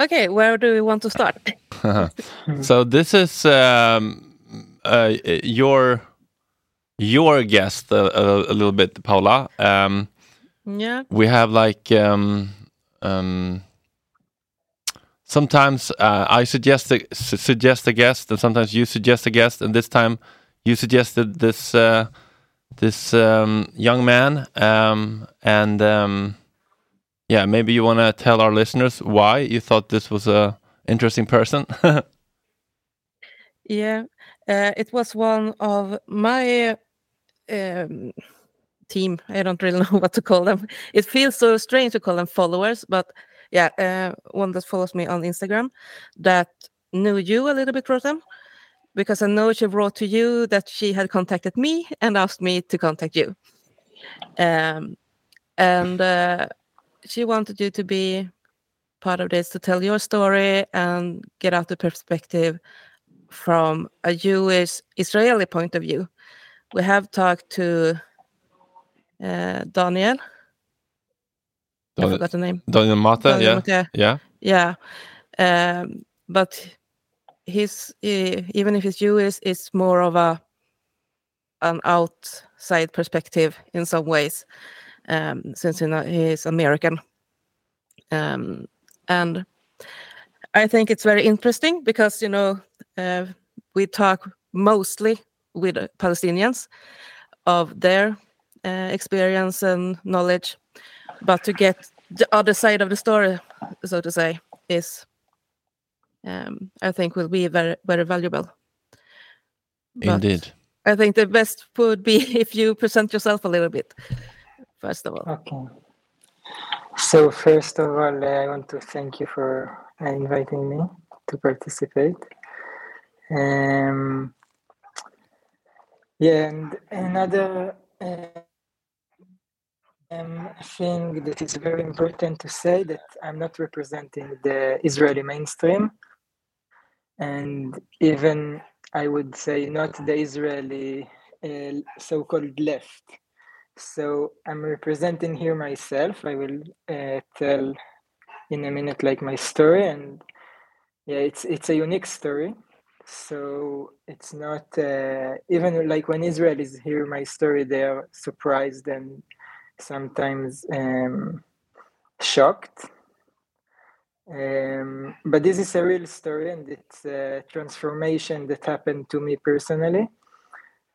Okay, where do we want to start? so this is um, uh, your your guest a, a, a little bit, Paula. Um, Yeah. we have like um, um, sometimes uh, I suggest a, su- suggest a guest, and sometimes you suggest a guest, and this time you suggested this uh, this um, young man, um, and um, yeah, maybe you want to tell our listeners why you thought this was a interesting person. Yeah, uh, it was one of my um, team. I don't really know what to call them. It feels so strange to call them followers, but yeah, uh, one that follows me on Instagram that knew you a little bit, Rotem, because I know she wrote to you that she had contacted me and asked me to contact you. Um, and uh, she wanted you to be part of this to tell your story and get out the perspective from a Jewish Israeli point of view. We have talked to uh, Daniel. I Daniel- forgot the name. Daniel Maté, Daniel yeah, Maté. yeah. Yeah, um, but he's eh, even if he's Jewish, it's more of a an outside perspective in some ways, um, since he's American. Um, and I think it's very interesting because you know uh, we talk mostly with Palestinians of their uh, experience and knowledge, but to get the other side of the story, so to say, is um, I think will be very very valuable. But Indeed. I think the best would be if you present yourself a little bit, first of all. Okay. So first of all, I want to thank you for inviting me to participate. Um, yeah, and another uh, um, thing that is very important to say that I'm not representing the Israeli mainstream, and even I would say not the Israeli uh, so-called left. So I'm representing here myself. I will uh, tell in a minute like my story, and yeah, it's it's a unique story. So it's not uh, even like when Israelis hear my story, they are surprised and sometimes um, shocked. Um, but this is a real story, and it's a transformation that happened to me personally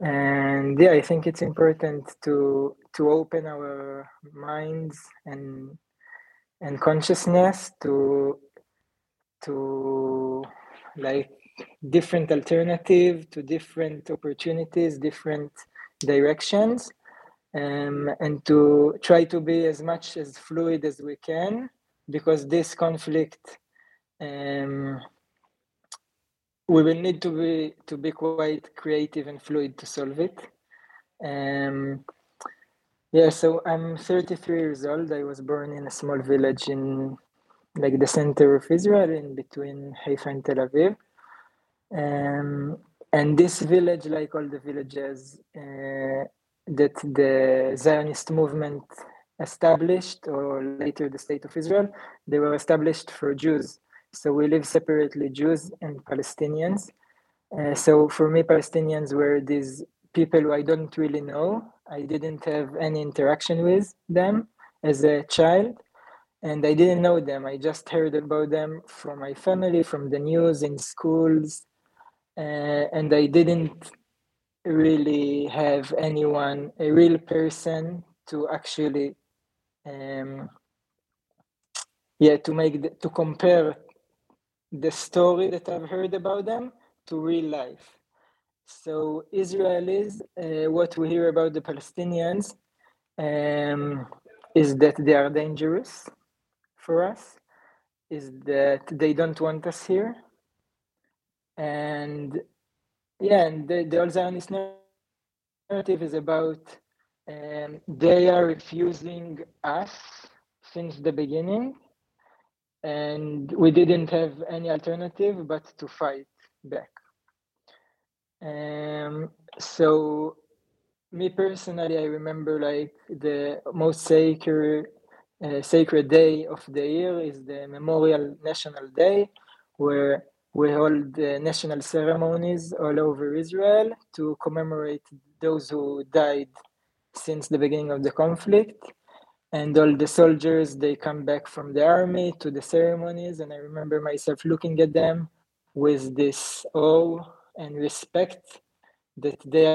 and yeah i think it's important to to open our minds and and consciousness to to like different alternative to different opportunities different directions um, and to try to be as much as fluid as we can because this conflict um, we will need to be to be quite creative and fluid to solve it. Um, yeah, so I'm 33 years old. I was born in a small village in like the center of Israel, in between Haifa and Tel Aviv. Um, and this village, like all the villages uh, that the Zionist movement established, or later the state of Israel, they were established for Jews. So we live separately, Jews and Palestinians. Uh, so for me, Palestinians were these people who I don't really know. I didn't have any interaction with them as a child, and I didn't know them. I just heard about them from my family, from the news in schools, uh, and I didn't really have anyone, a real person, to actually, um, yeah, to make the, to compare the story that I've heard about them to real life. So Israelis, uh, what we hear about the Palestinians um, is that they are dangerous for us, is that they don't want us here, and yeah, and the, the Zionist narrative is about um, they are refusing us since the beginning and we didn't have any alternative but to fight back. Um, so, me personally, I remember like the most sacred uh, sacred day of the year is the Memorial National Day, where we hold uh, national ceremonies all over Israel to commemorate those who died since the beginning of the conflict and all the soldiers they come back from the army to the ceremonies and i remember myself looking at them with this awe and respect that they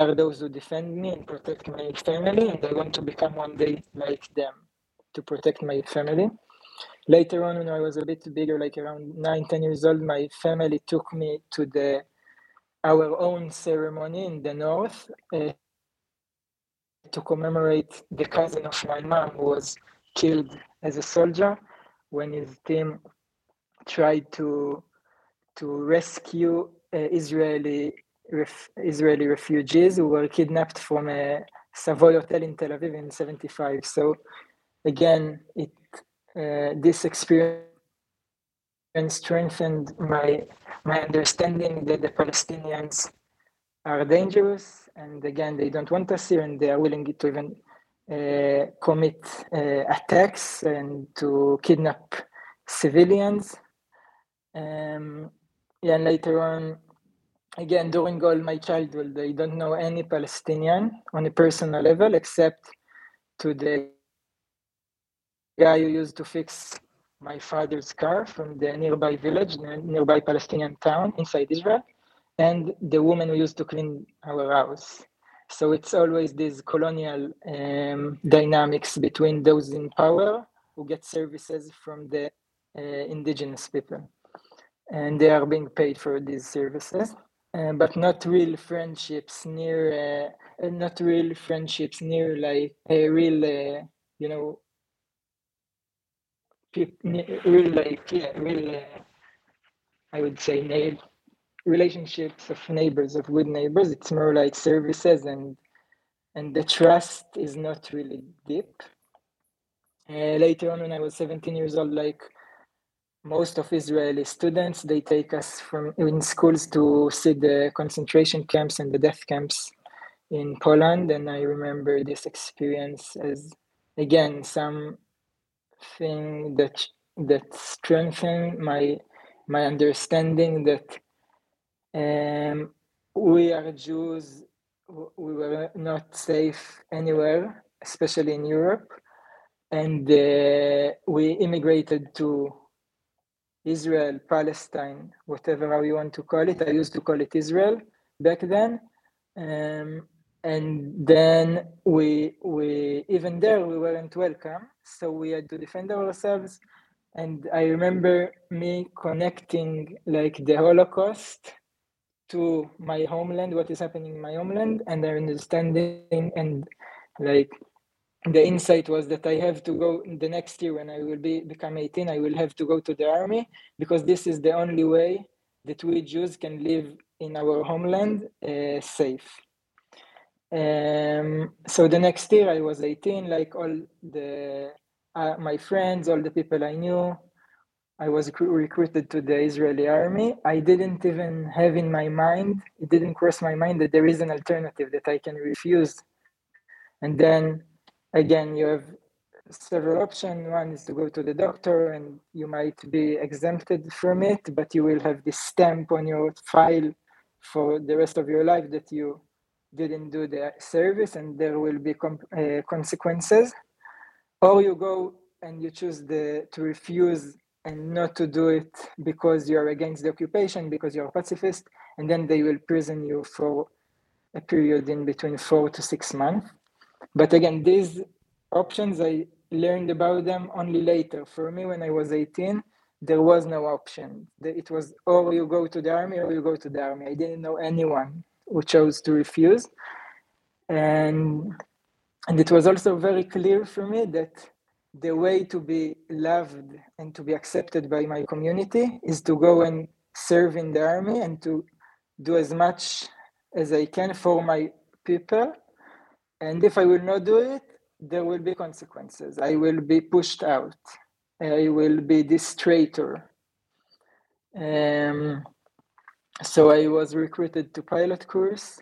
are those who defend me and protect my family and i want to become one day like them to protect my family. Later on when i was a bit bigger like around 9 10 years old my family took me to the our own ceremony in the north uh, to commemorate the cousin of my mom who was killed as a soldier when his team tried to to rescue uh, Israeli ref, Israeli refugees who were kidnapped from a Savoy hotel in Tel Aviv in 75. So again, it uh, this experience strengthened my my understanding that the Palestinians are dangerous and again they don't want us here and they are willing to even uh, commit uh, attacks and to kidnap civilians. Um, yeah, and later on, again, during all my childhood, I don't know any Palestinian on a personal level except to the guy who used to fix my father's car from the nearby village, nearby Palestinian town inside Israel, and the woman who used to clean our house. So it's always these colonial um, dynamics between those in power who get services from the uh, indigenous people. And they are being paid for these services, uh, but not real friendships near, uh, not real friendships near like a real, uh, you know, real like, yeah, real, uh, I would say, nail relationships of neighbors of good neighbors. It's more like services and and the trust is not really deep. Uh, later on when i was 17 years old like most of israeli students they take us from in schools to see the concentration camps and the death camps in poland. And i remember this experience as again something that that strengthened my my understanding that um, we are Jews. We were not safe anywhere, especially in Europe, and uh, we immigrated to Israel, Palestine, whatever you want to call it. I used to call it Israel back then, um, and then we we even there we weren't welcome, so we had to defend ourselves. And I remember me connecting like the Holocaust to my homeland, what is happening in my homeland, and their understanding and like the insight was that I have to go the next year when I will be become 18, I will have to go to the army because this is the only way that we Jews can live in our homeland uh, safe. Um, so the next year I was 18, like all the uh, my friends, all the people I knew, I was recruited to the Israeli army. I didn't even have in my mind, it didn't cross my mind that there is an alternative that I can refuse. And then again, you have several options. One is to go to the doctor and you might be exempted from it, but you will have this stamp on your file for the rest of your life that you didn't do the service and there will be uh, consequences. Or you go and you choose the to refuse and not to do it because you're against the occupation, because you're a pacifist, and then they will prison you for a period in between four to six months. But again, these options, I learned about them only later. For me, when I was 18, there was no option. It was or you go to the army or you go to the army. I didn't know anyone who chose to refuse. And and it was also very clear for me that the way to be loved and to be accepted by my community is to go and serve in the army and to do as much as I can for my people. And if I will not do it, there will be consequences. I will be pushed out. I will be this traitor. Um, so I was recruited to pilot course,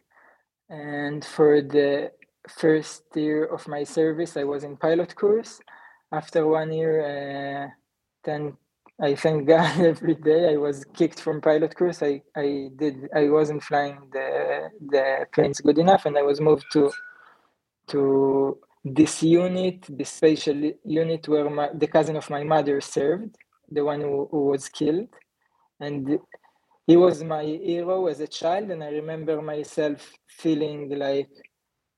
and for the first year of my service, I was in pilot course after one year, uh, then I thank God every day. I was kicked from pilot course. I, I did I wasn't flying the the planes good enough, and I was moved to to this unit, this special unit where my, the cousin of my mother served, the one who, who was killed, and he was my hero as a child. And I remember myself feeling like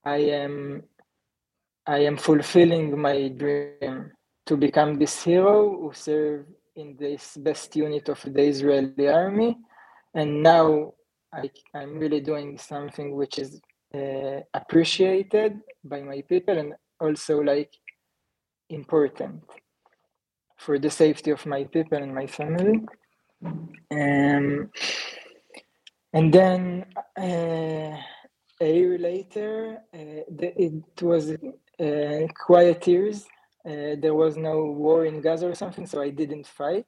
I am I am fulfilling my dream to become this hero who served in this best unit of the Israeli army. And now I, I'm really doing something which is uh, appreciated by my people and also like important for the safety of my people and my family. Um, and then uh, a year later, uh, the, it was uh, quiet years. Uh, there was no war in Gaza or something, so I didn't fight.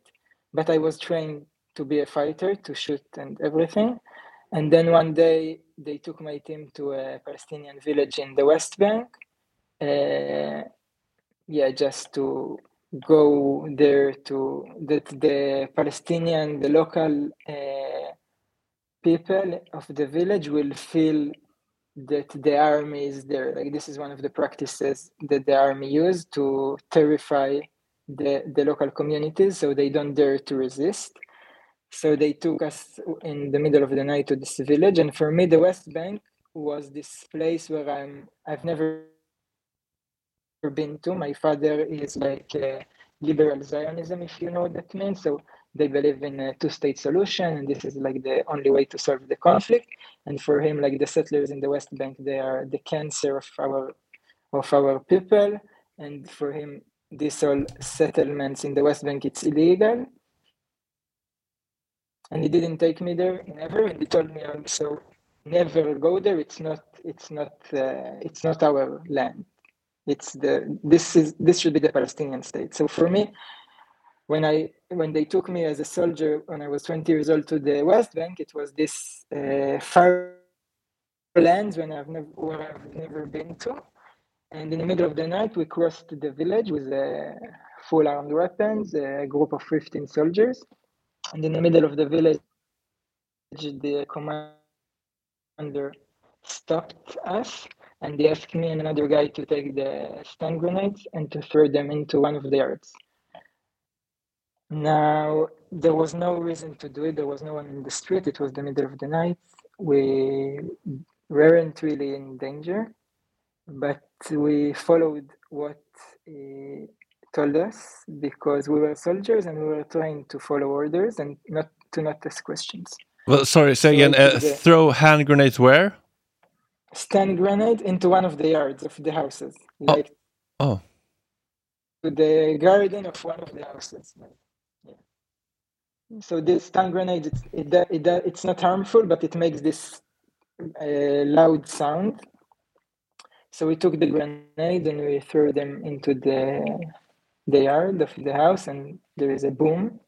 But I was trained to be a fighter, to shoot and everything. And then one day they took my team to a Palestinian village in the West Bank. Uh, yeah, just to go there to that the Palestinian, the local uh, people of the village will feel that the army is there. Like this is one of the practices that the army use to terrify the, the local communities so they don't dare to resist. So they took us in the middle of the night to this village. And for me, the West Bank was this place where I'm I've never been to. My father is like liberal Zionism, if you know what that means. So they believe in a two-state solution, and this is like the only way to solve the conflict. And for him, like the settlers in the West Bank, they are the cancer of our of our people. And for him, these all settlements in the West Bank, it's illegal. And he didn't take me there, never. And he told me also, never go there. It's not. It's not. Uh, it's not our land. It's the. This is. This should be the Palestinian state. So for me, when I when they took me as a soldier when I was 20 years old to the West Bank, it was this uh, far lands when I've never where I've never been to. And in the middle of the night, we crossed the village with a full armed weapons, a group of 15 soldiers. And in the middle of the village, the commander stopped us and they asked me and another guy to take the stun grenades and to throw them into one of the yards. Now, there was no reason to do it. There was no one in the street. It was the middle of the night. We weren't really in danger, but we followed what he told us because we were soldiers and we were trying to follow orders and not to not ask questions. Well, sorry, say again. Uh, throw hand grenades where? Stun grenade into one of the yards of the houses, like Oh, to the garden of one of the houses. So this stun grenade it's, it, it, it's not harmful, but it makes this uh, loud sound. So we took the grenade and we threw them into the the yard of the house, and there is a boom.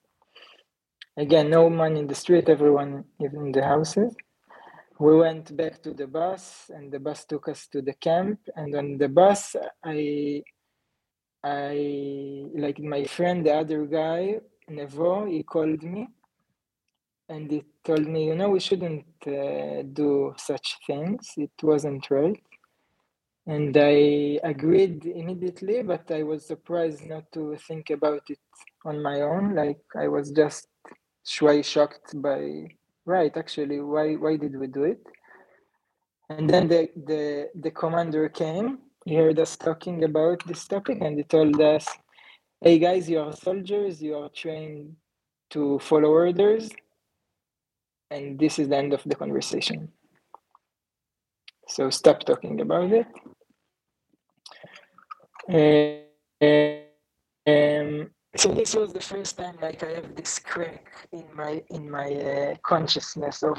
Again, no one in the street, everyone in the houses. We went back to the bus, and the bus took us to the camp. And on the bus, I, I like my friend, the other guy, Nevo, he called me and he told me, you know, we shouldn't uh, do such things. It wasn't right. And I agreed immediately, but I was surprised not to think about it on my own. Like I was just shway shocked by, right, actually, why, why did we do it? And then the, the, the commander came, he heard us talking about this topic and he told us, hey guys, you are soldiers, you are trained to follow orders. And this is the end of the conversation. So stop talking about it. Uh, um, so this was the first time like I have this crack in my in my uh, consciousness of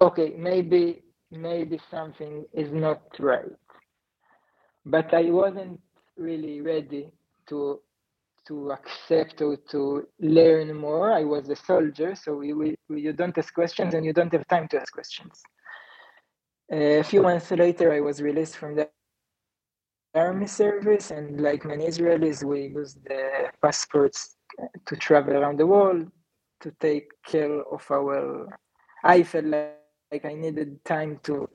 okay maybe maybe something is not right, but I wasn't really ready to to accept or to learn more. I was a soldier, so we, we, you don't ask questions and you don't have time to ask questions. A few months later, I was released from the army service, and like many Israelis, we use the passports to travel around the world to take care of our. I felt like, like I needed time to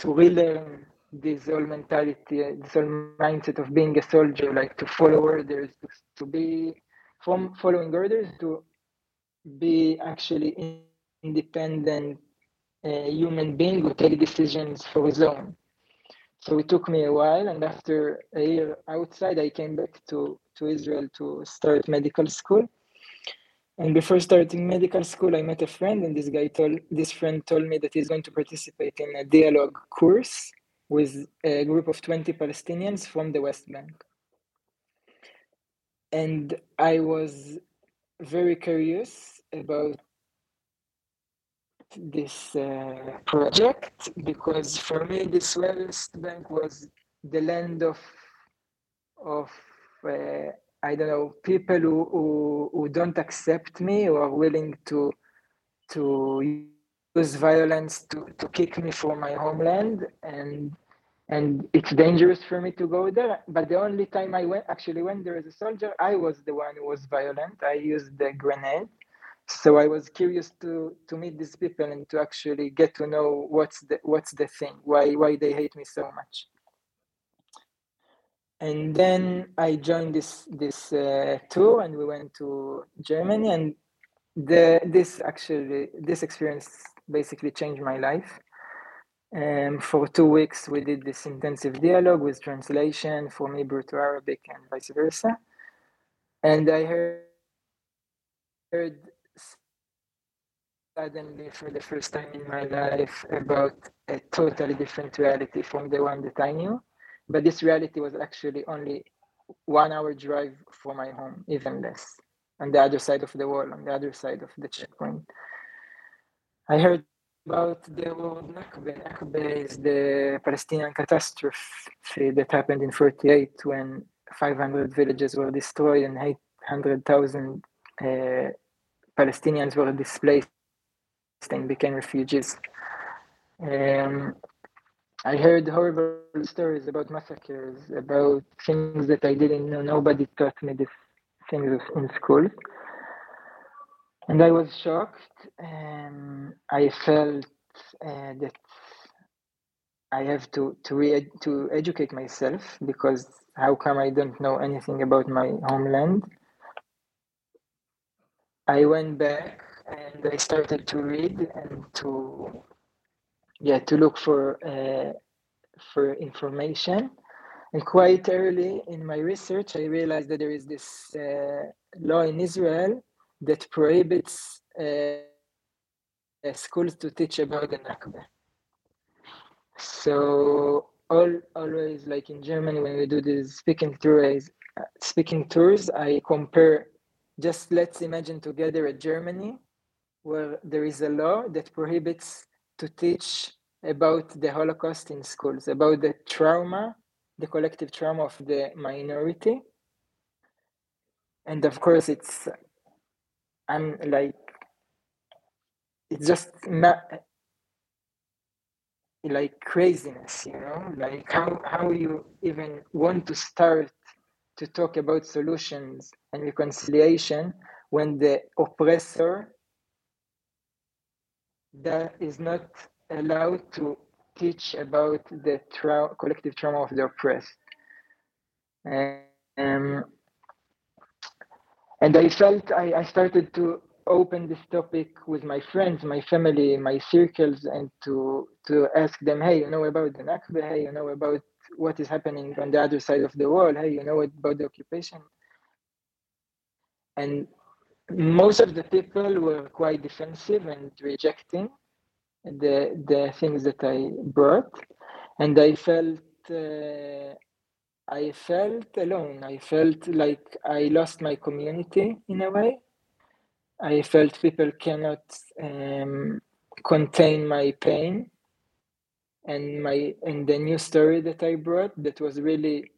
to relearn this whole mentality, this whole mindset of being a soldier, like to follow orders, to, to be from following orders to be actually independent uh, human being who take decisions for his own. So it took me a while, and after a year outside, I came back to, to Israel to start medical school. And before starting medical school, I met a friend, and this guy told this friend told me that he's going to participate in a dialogue course with a group of 20 Palestinians from the West Bank. and I was very curious about this uh, project because for me this West Bank was the land of of uh, I don't know people who, who who don't accept me or are willing to to use violence to, to kick me from my homeland and and it's dangerous for me to go there but the only time i went actually went there as a soldier i was the one who was violent. I used the grenade. So i was curious to to meet these people and to actually get to know what's the what's the thing why why they hate me so much. And then i joined this this uh, tour and we went to germany. And the this actually this experience basically changed my life um, for two weeks, we did this intensive dialogue with translation from Hebrew to Arabic and vice versa. And I heard, heard suddenly for the first time in my life about a totally different reality from the one that I knew. But this reality was actually only one hour drive from my home, even less, on the other side of the wall, on the other side of the checkpoint. I heard about the Nakba. Nakba is the Palestinian catastrophe that happened in 48 when 500 villages were destroyed and 800,000 uh, Palestinians were displaced and became refugees. Um, I heard horrible stories about massacres, about things that I didn't know. Nobody taught me these things in school and I was shocked. I felt uh, that I have to to re- to educate myself because how come I don't know anything about my homeland? I went back and I started to read and to yeah to look for uh, for information. And quite early in my research, I realized that there is this uh, law in Israel that prohibits uh, schools to teach about the Nakba. So all always like in Germany when we do these speaking tours, uh, speaking tours, I compare. Just let's imagine together a Germany where there is a law that prohibits to teach about the Holocaust in schools, about the trauma, the collective trauma of the minority. And of course, it's I'm like it's just not like craziness, you know, like how how you even want to start to talk about solutions and reconciliation when the oppressor that is not allowed to teach about the tra- collective trauma of the oppressed. Um, and I felt I, I started to open this topic with my friends, my family, my circles, and to to ask them, hey, you know about the Nakba? Hey, you know about what is happening on the other side of the world? Hey, you know about the occupation? And most of the people were quite defensive and rejecting the the things that I brought, and I felt. Uh, I felt alone. I felt like I lost my community in a way. I felt people cannot um, contain my pain and my and the new story that I brought that was really,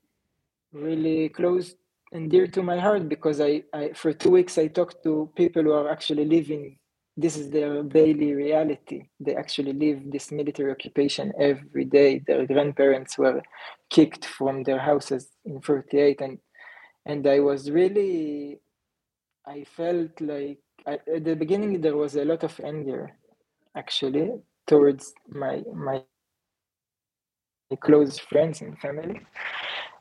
really close and dear to my heart because I, I for two weeks I talked to people who are actually living this is their daily reality. They actually live this military occupation every day. Their grandparents were kicked from their houses in 48 and and I was really I felt like I, at the beginning there was a lot of anger actually towards my my close friends and family.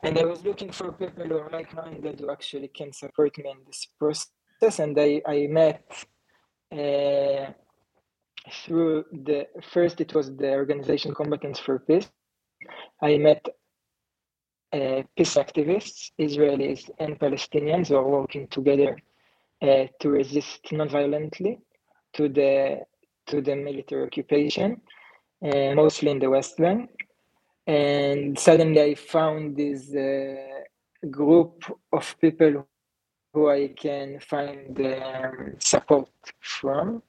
And I was looking for people who are like-minded who actually can support me in this process. And I, I met uh, through the first it was the organization combatants for peace. I met uh, peace activists israelis and palestinians who are working together uh, to resist non-violently to the to the military occupation uh, mostly in the west bank and suddenly i found this uh, group of people who I can find um, support from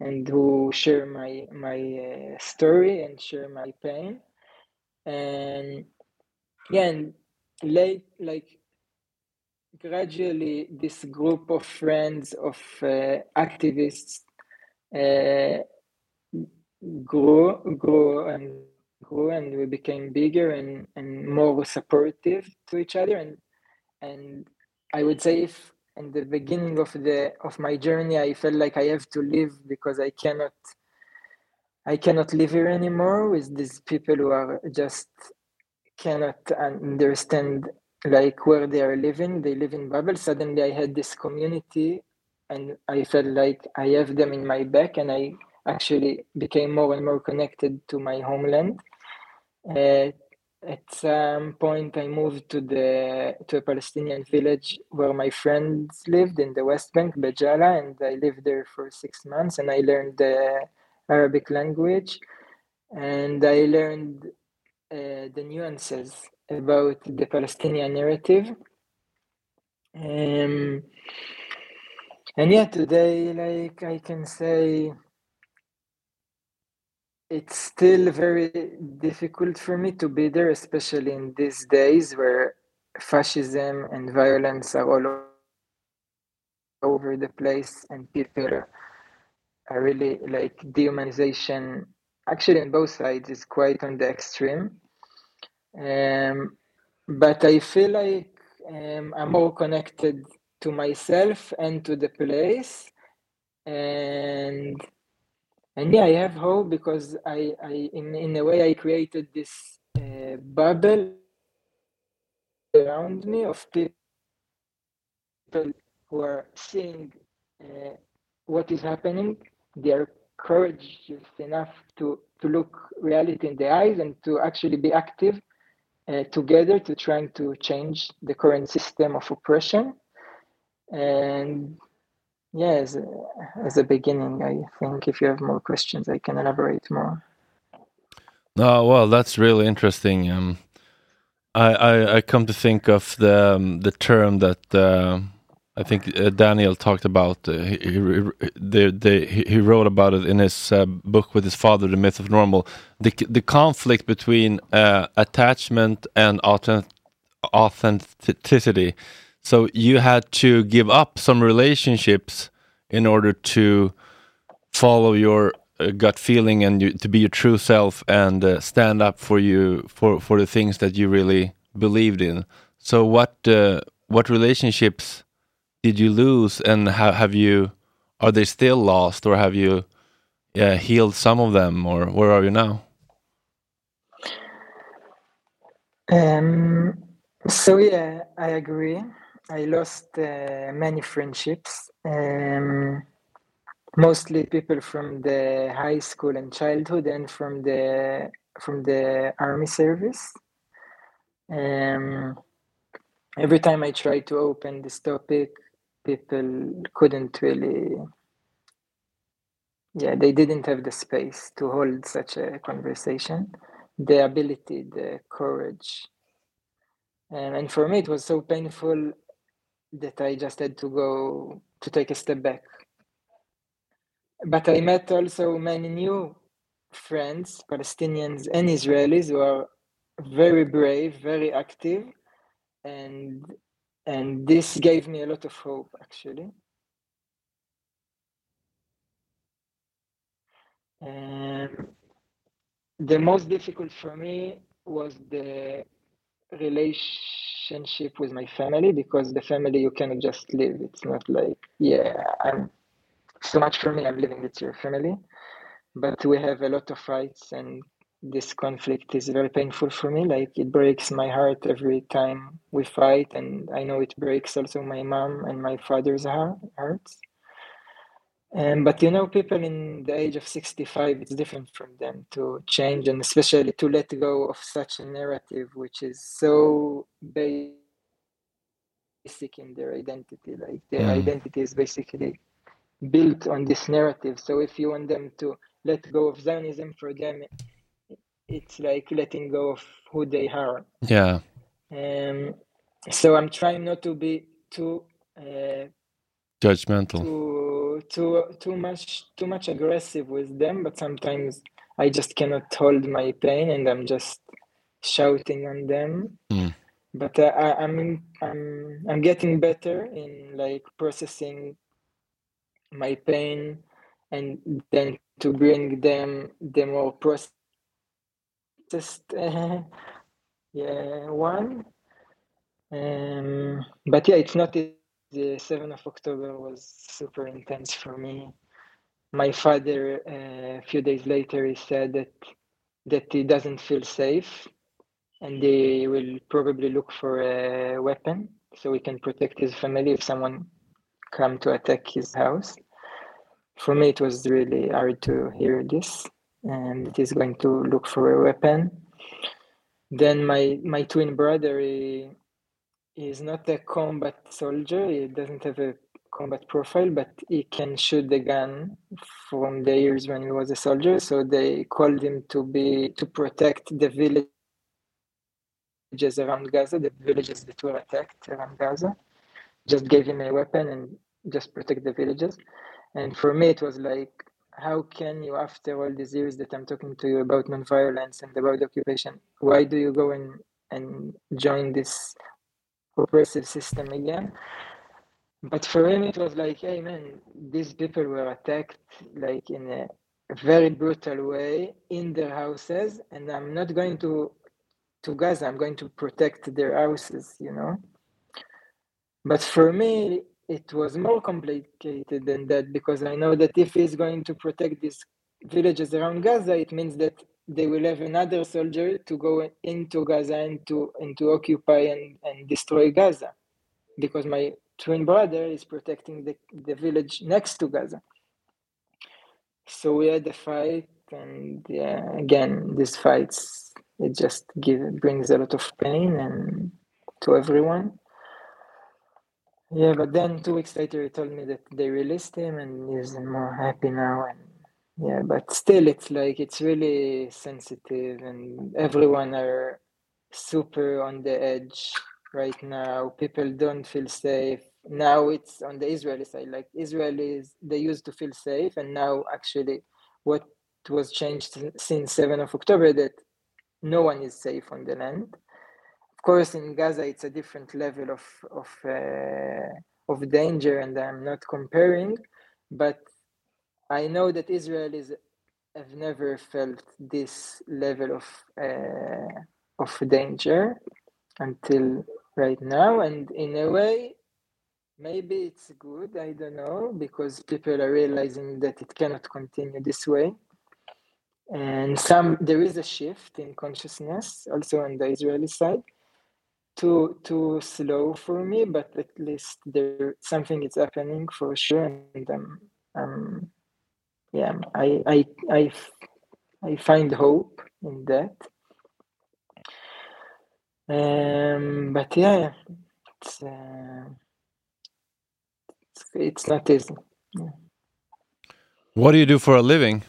and who share my my uh, story and share my pain. And yeah and late like gradually this group of friends of uh, activists uh, grew grew and grew and we became bigger and, and more supportive to each other. And and I would say if in the beginning of the of my journey I felt like I have to leave because I cannot I cannot live here anymore with these people who are just cannot understand like where they are living they live in bubble suddenly i had this community and i felt like i have them in my back and i actually became more and more connected to my homeland. Uh, at some point i moved to the to a palestinian village where my friends lived in the west bank Beit Jala and i lived there for six months and i learned the arabic language and i learned uh, the nuances about the Palestinian narrative. Um, and yeah, today, like I can say, it's still very difficult for me to be there, especially in these days where fascism and violence are all over the place and people are really like dehumanization actually on both sides is quite on the extreme um, but I feel like um, I'm more connected to myself and to the place, and and yeah, I have hope because I, I in in a way I created this uh, bubble around me of people who are seeing uh, what is happening. They are courageous enough to to look reality in the eyes and to actually be active uh, together to trying to change the current system of oppression. And yeah, as a, beginning, I think if you have more questions, I can elaborate more. No, well, that's really interesting. Um, I, I, I come to think of the um, the term that uh, I think uh, Daniel talked about. Uh, he, he, the, the, he wrote about it in his uh, book with his father, The Myth of Normal. The, the conflict between uh, attachment and authenticity. So you had to give up some relationships in order to follow your uh, gut feeling and you, to be your true self and uh, stand up for you for, for the things that you really believed in. So what what relationships did you lose and ha have you are they still lost or have you healed some of them or where are you now? Um so yeah i agree. I lost uh, many friendships. Um mostly people from the high school and childhood and from the from the army service. Um every time i try to open this topic people couldn't really yeah they didn't have the space to hold such a conversation. The ability the courage. And, and for me it was so painful that i just had to go to take a step back. But i met also many new friends palestinians and israelis who are very brave very active and and this gave me a lot of hope actually. The most difficult for me was the relationship with my family because the family you cannot just live. It's not like yeah i'm so much for me i'm living with your family. But we have a lot of fights and this conflict is very painful for me. Like it breaks my heart every time we fight, and I know it breaks also my mom and my father's hearts. Um, but you know, people in the age of 65, it's different from them to change and especially to let go of such a narrative, which is so basic in their identity. Like their mm. identity is basically built on this narrative. So if you want them to let go of Zionism, for them, it's like letting go of who they are. Yeah. Um, so I'm trying not to be too uh, Judgmental. too too too much too much aggressive with them but sometimes i just cannot hold my pain and i'm just shouting on them Mm. but uh, I, i'm i'm i'm getting better in like processing my pain and then to bring them the more processed uh, yeah one. Um but yeah it's not the 7th of october was super intense for me. My father uh, a few days later he said that that he doesn't feel safe and they will probably look for a weapon so he can protect his family if someone come to attack his house. For me it was really hard to hear this and it is going to look for a weapon. Then my my twin brother he, he is not a combat soldier. He doesn't have a combat profile but he can shoot the gun from the years when he was a soldier. So they called him to be to protect the villages around gaza the villages that were attacked around gaza. Just gave him a weapon and just protect the villages. And for me it was like how can you after all these years that i'm talking to you about nonviolence and about occupation why do you go and and join this oppressive system again? But for him it was like hey man these people were attacked like in a very brutal way in their houses and i'm not going to to gaza i'm going to protect their houses you know? But for me it was more complicated than that because i know that if he's going to protect these villages around gaza it means that they will have another soldier to go into gaza and to and to occupy and, and destroy gaza because my twin brother is protecting the, the village next to gaza. So we had a fight and yeah again these fights it just give, brings a lot of pain and to everyone yeah but then two weeks later he told me that they released him and he's more happy now and yeah but still it's like it's really sensitive and everyone are super on the edge right now. People don't feel safe. Now it's on the israeli side like israelis they used to feel safe and now actually what was changed since 7 of october that no one is safe on the land course in gaza it's a different level of of uh, of danger and i'm not comparing but i know that israelis have never felt this level of uh, of danger until right now and in a way maybe it's good i don't know because people are realizing that it cannot continue this way. And some there is a shift in consciousness also on the israeli side too too slow for me but at least there something is happening for sure and um, um yeah i i i i find hope in that um but yeah it's uh, it's, it's not easy What do you do for a living?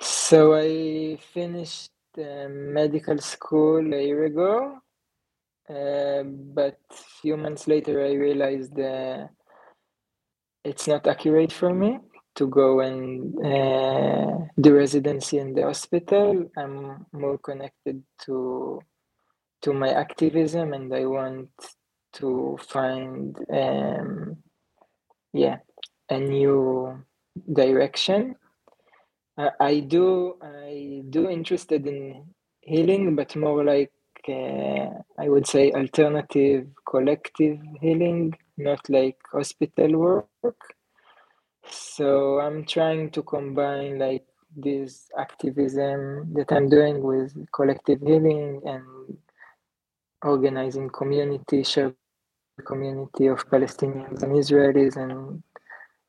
So I finished uh, medical school a year ago, uh, but few months later I realized uh, it's not accurate for me to go and uh, do residency in the hospital. I'm more connected to to my activism, and I want to find um, yeah a new direction. I do I do interested in healing, but more like uh, I would say alternative collective healing, not like hospital work. So I'm trying to combine like this activism that I'm doing with collective healing and organizing community, share community of Palestinians and Israelis and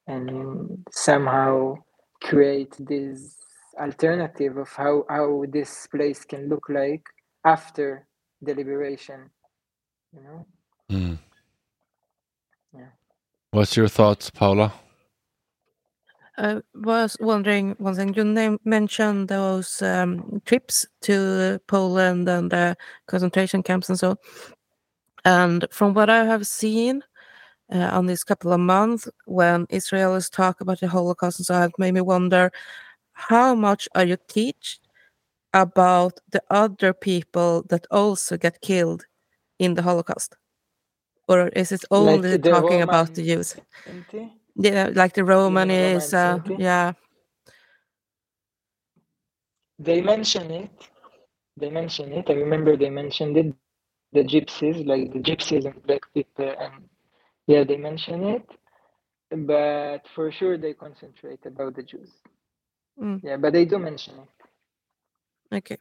and somehow create this alternative of how, how this place can look like after the liberation you know Mm. Yeah. What's your thoughts, Paula? I was wondering one thing. You name, mentioned those um, trips to Poland and the concentration camps and so. And from what I have seen uh, on these couple of months, when Israelis talk about the Holocaust and so it made me wonder how much are you teach about the other people that also get killed in the Holocaust? Or is it only Like talking about the Jews? Yeah, like the Roman Roman is, uh, yeah, They mention it. They mention it. I remember they mentioned it. The gypsies, like the gypsies and black people, and yeah, they mention it. But for sure, they concentrate about the Jews. Mm. Yeah, but they do mention it. Okay.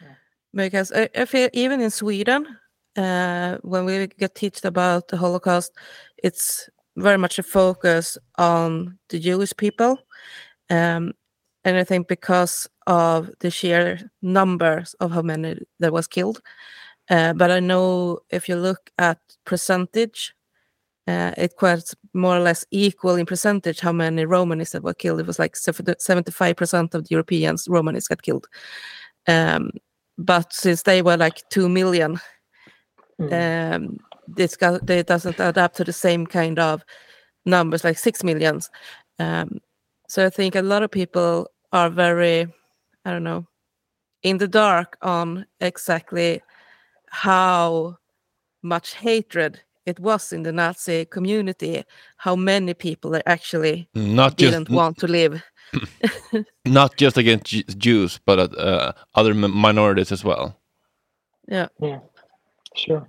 Yeah. Because I, I feel even in Sweden, uh, when we get taught about the Holocaust, it's very much a focus on the Jewish people. Um, and I think because of the sheer numbers of how many that was killed. Uh, but I know if you look at percentage, uh, it quite more or less equal in percentage how many Romanists that were killed. It was like 75% of the Europeans, Romanists, got killed. Um, but since they were like 2 million, Mm. um, this got, it doesn't add up to the same kind of numbers like 6 millions. Um, so I think a lot of people are very, I don't know, in the dark on exactly how much hatred it was in the Nazi community, how many people they actually Not just didn't want to live. not just against Jews, but uh, uh, other m- minorities as well. Yeah. Yeah, sure.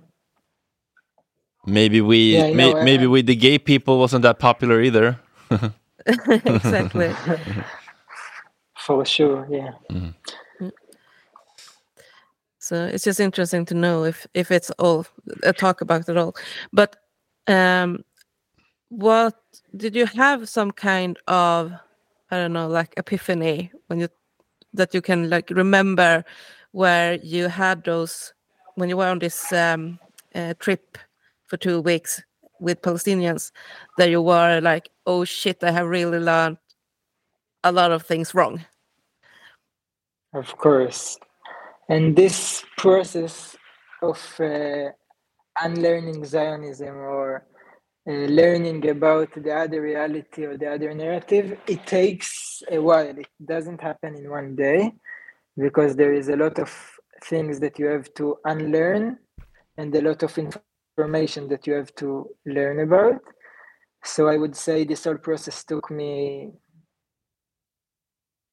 Maybe we, Yeah, may, know, uh, maybe we, the gay people wasn't that popular either. exactly. For sure, yeah. So it's just interesting to know if if it's all a talk about it all. But um, what did you have some kind of I don't know like epiphany when you that you can like remember where you had those when you were on this um, uh, trip for two weeks with Palestinians that you were like oh shit I have really learned a lot of things wrong. Of course. And this process of uh, unlearning Zionism or uh, learning about the other reality or the other narrative, it takes a while. It doesn't happen in one day because there is a lot of things that you have to unlearn and a lot of information that you have to learn about. So I would say this whole process took me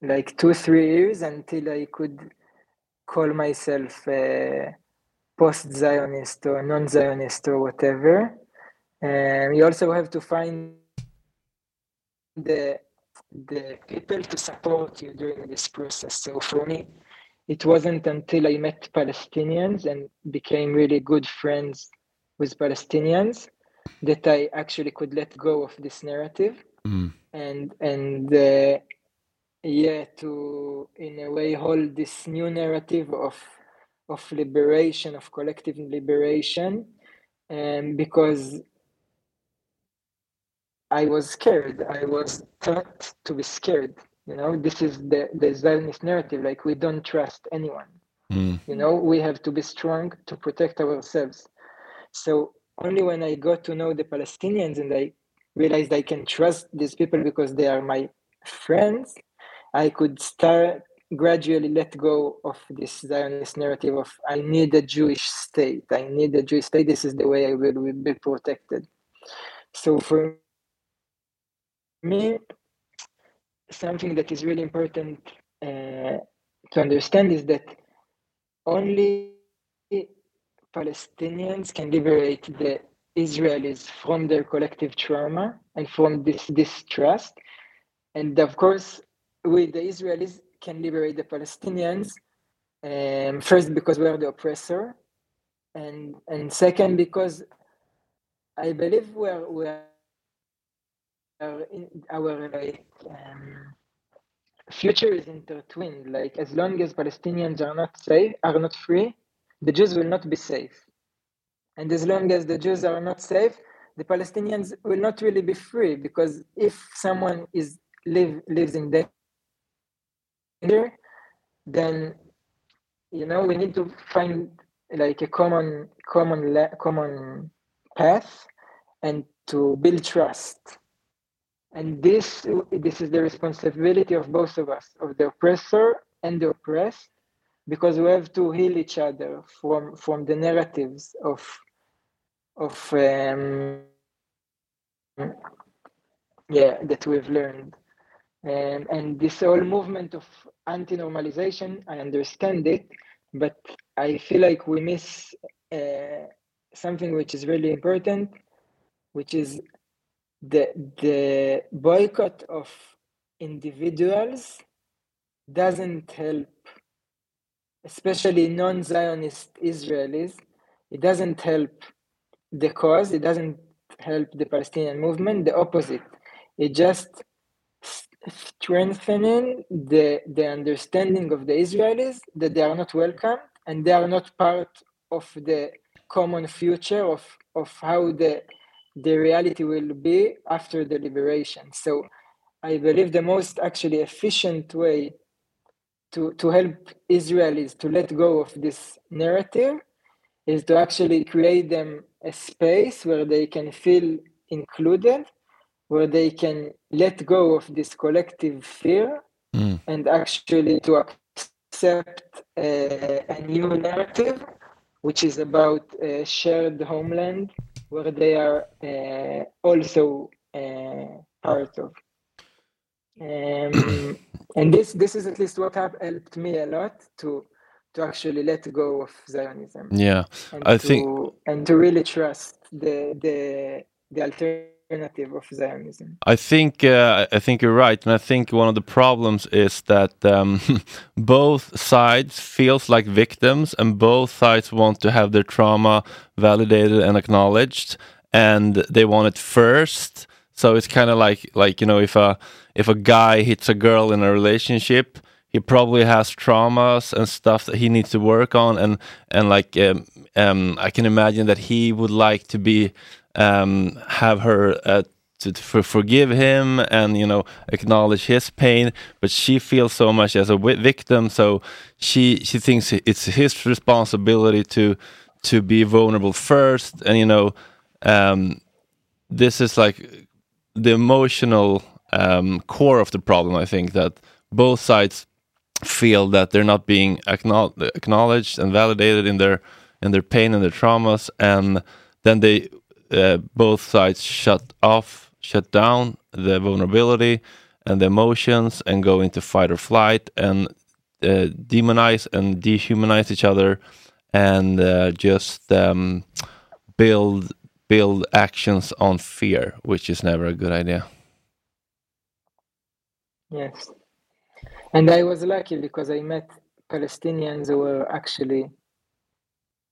like two, three years until I could call myself a post-Zionist or non-Zionist or whatever. And you also have to find the the people to support you during this process. So for me, it wasn't until I met Palestinians and became really good friends with Palestinians that I actually could let go of this narrative Mm. and and uh, yeah to in a way hold this new narrative of of liberation of collective liberation. And because i was scared i was taught to be scared you know? This is the the zionist narrative like we don't trust anyone. Mm. you know we have to be strong to protect ourselves. So only when i got to know the palestinians and i realized i can trust these people because they are my friends i could start gradually let go of this zionist narrative of i need a jewish state. I need a jewish state. This is the way i will, be protected. So for me something that is really important uh, to understand is that only Palestinians can liberate the Israelis from their collective trauma and from this distrust. And of course, we, the Israelis, can liberate the Palestinians. Um, first, because we are the oppressor, and and second, because I believe we are we are in our like um, future is intertwined. Like as long as Palestinians are not safe, are not free, the Jews will not be safe. And as long as the Jews are not safe, the Palestinians will not really be free because if someone is live lives in danger, then you know we need to find like a common common common path and to build trust. And this this is the responsibility of both of us of the oppressor and the oppressed because we have to heal each other from from the narratives of of um, yeah that we've learned um, and this whole movement of anti-normalization i understand it but i feel like we miss uh, something which is really important which is the the boycott of individuals doesn't help especially non-zionist israelis. It doesn't help the cause. It doesn't help the palestinian movement. The opposite. It just strengthening the the understanding of the israelis that they are not welcome and they are not part of the common future of of how the the reality will be after the liberation. So I believe the most actually efficient way to, to help Israelis to let go of this narrative is to actually create them a space where they can feel included, where they can let go of this collective fear Mm. and actually to accept a, a new narrative, which is about a shared homeland where they are uh, also uh, part of. Um, and this this is at least what have helped me a lot to to actually let go of Zionism Yeah, I to think and to really trust the the the alternative of Zionism. I think uh, I think you're right, and I think one of the problems is that um, both sides feels like victims, and both sides want to have their trauma validated and acknowledged, and they want it first. So it's kind of like like you know if a if a guy hits a girl in a relationship, he probably has traumas and stuff that he needs to work on, and and like um, um, I can imagine that he would like to be um, have her uh, to, to for, forgive him and you know acknowledge his pain, but she feels so much as a victim, so she she thinks it's his responsibility to to be vulnerable first, and you know um, this is like the emotional um, core of the problem. I think that both sides feel that they're not being acknowledged and validated in their in their pain and their traumas, and then they uh, both sides shut off, shut down the vulnerability and the emotions, and go into fight or flight and uh, demonize and dehumanize each other, and uh, just um, build build actions on fear, which is never a good idea. Yes. And I was lucky because I met Palestinians who were actually,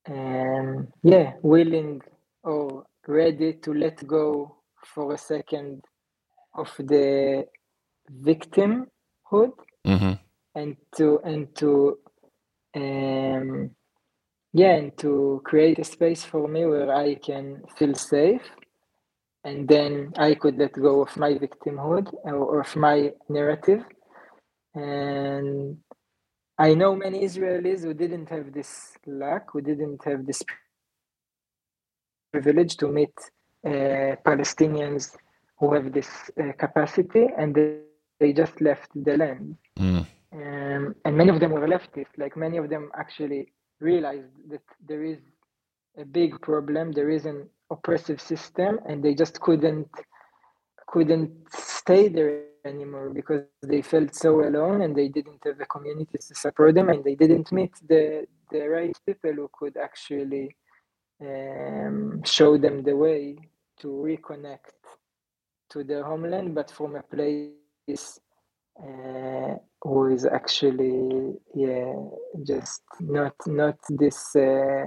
um, yeah, willing or ready to let go for a second of the victimhood hmm and to and to um, yeah and to create a space for me where I can feel safe. And then I could let go of my victimhood or of my narrative. And I know many Israelis who didn't have this luck, who didn't have this privilege to meet uh, Palestinians who have this uh, capacity, and they, they just left the land. Mm. Um, and many of them were leftists. Like many of them actually realized that there is a big problem, there is an oppressive system, and they just couldn't couldn't stay there anymore because they felt so alone and they didn't have a community to support them and they didn't meet the the right people who could actually um, show them the way to reconnect to their homeland but from a place uh, who is actually yeah just not not this uh,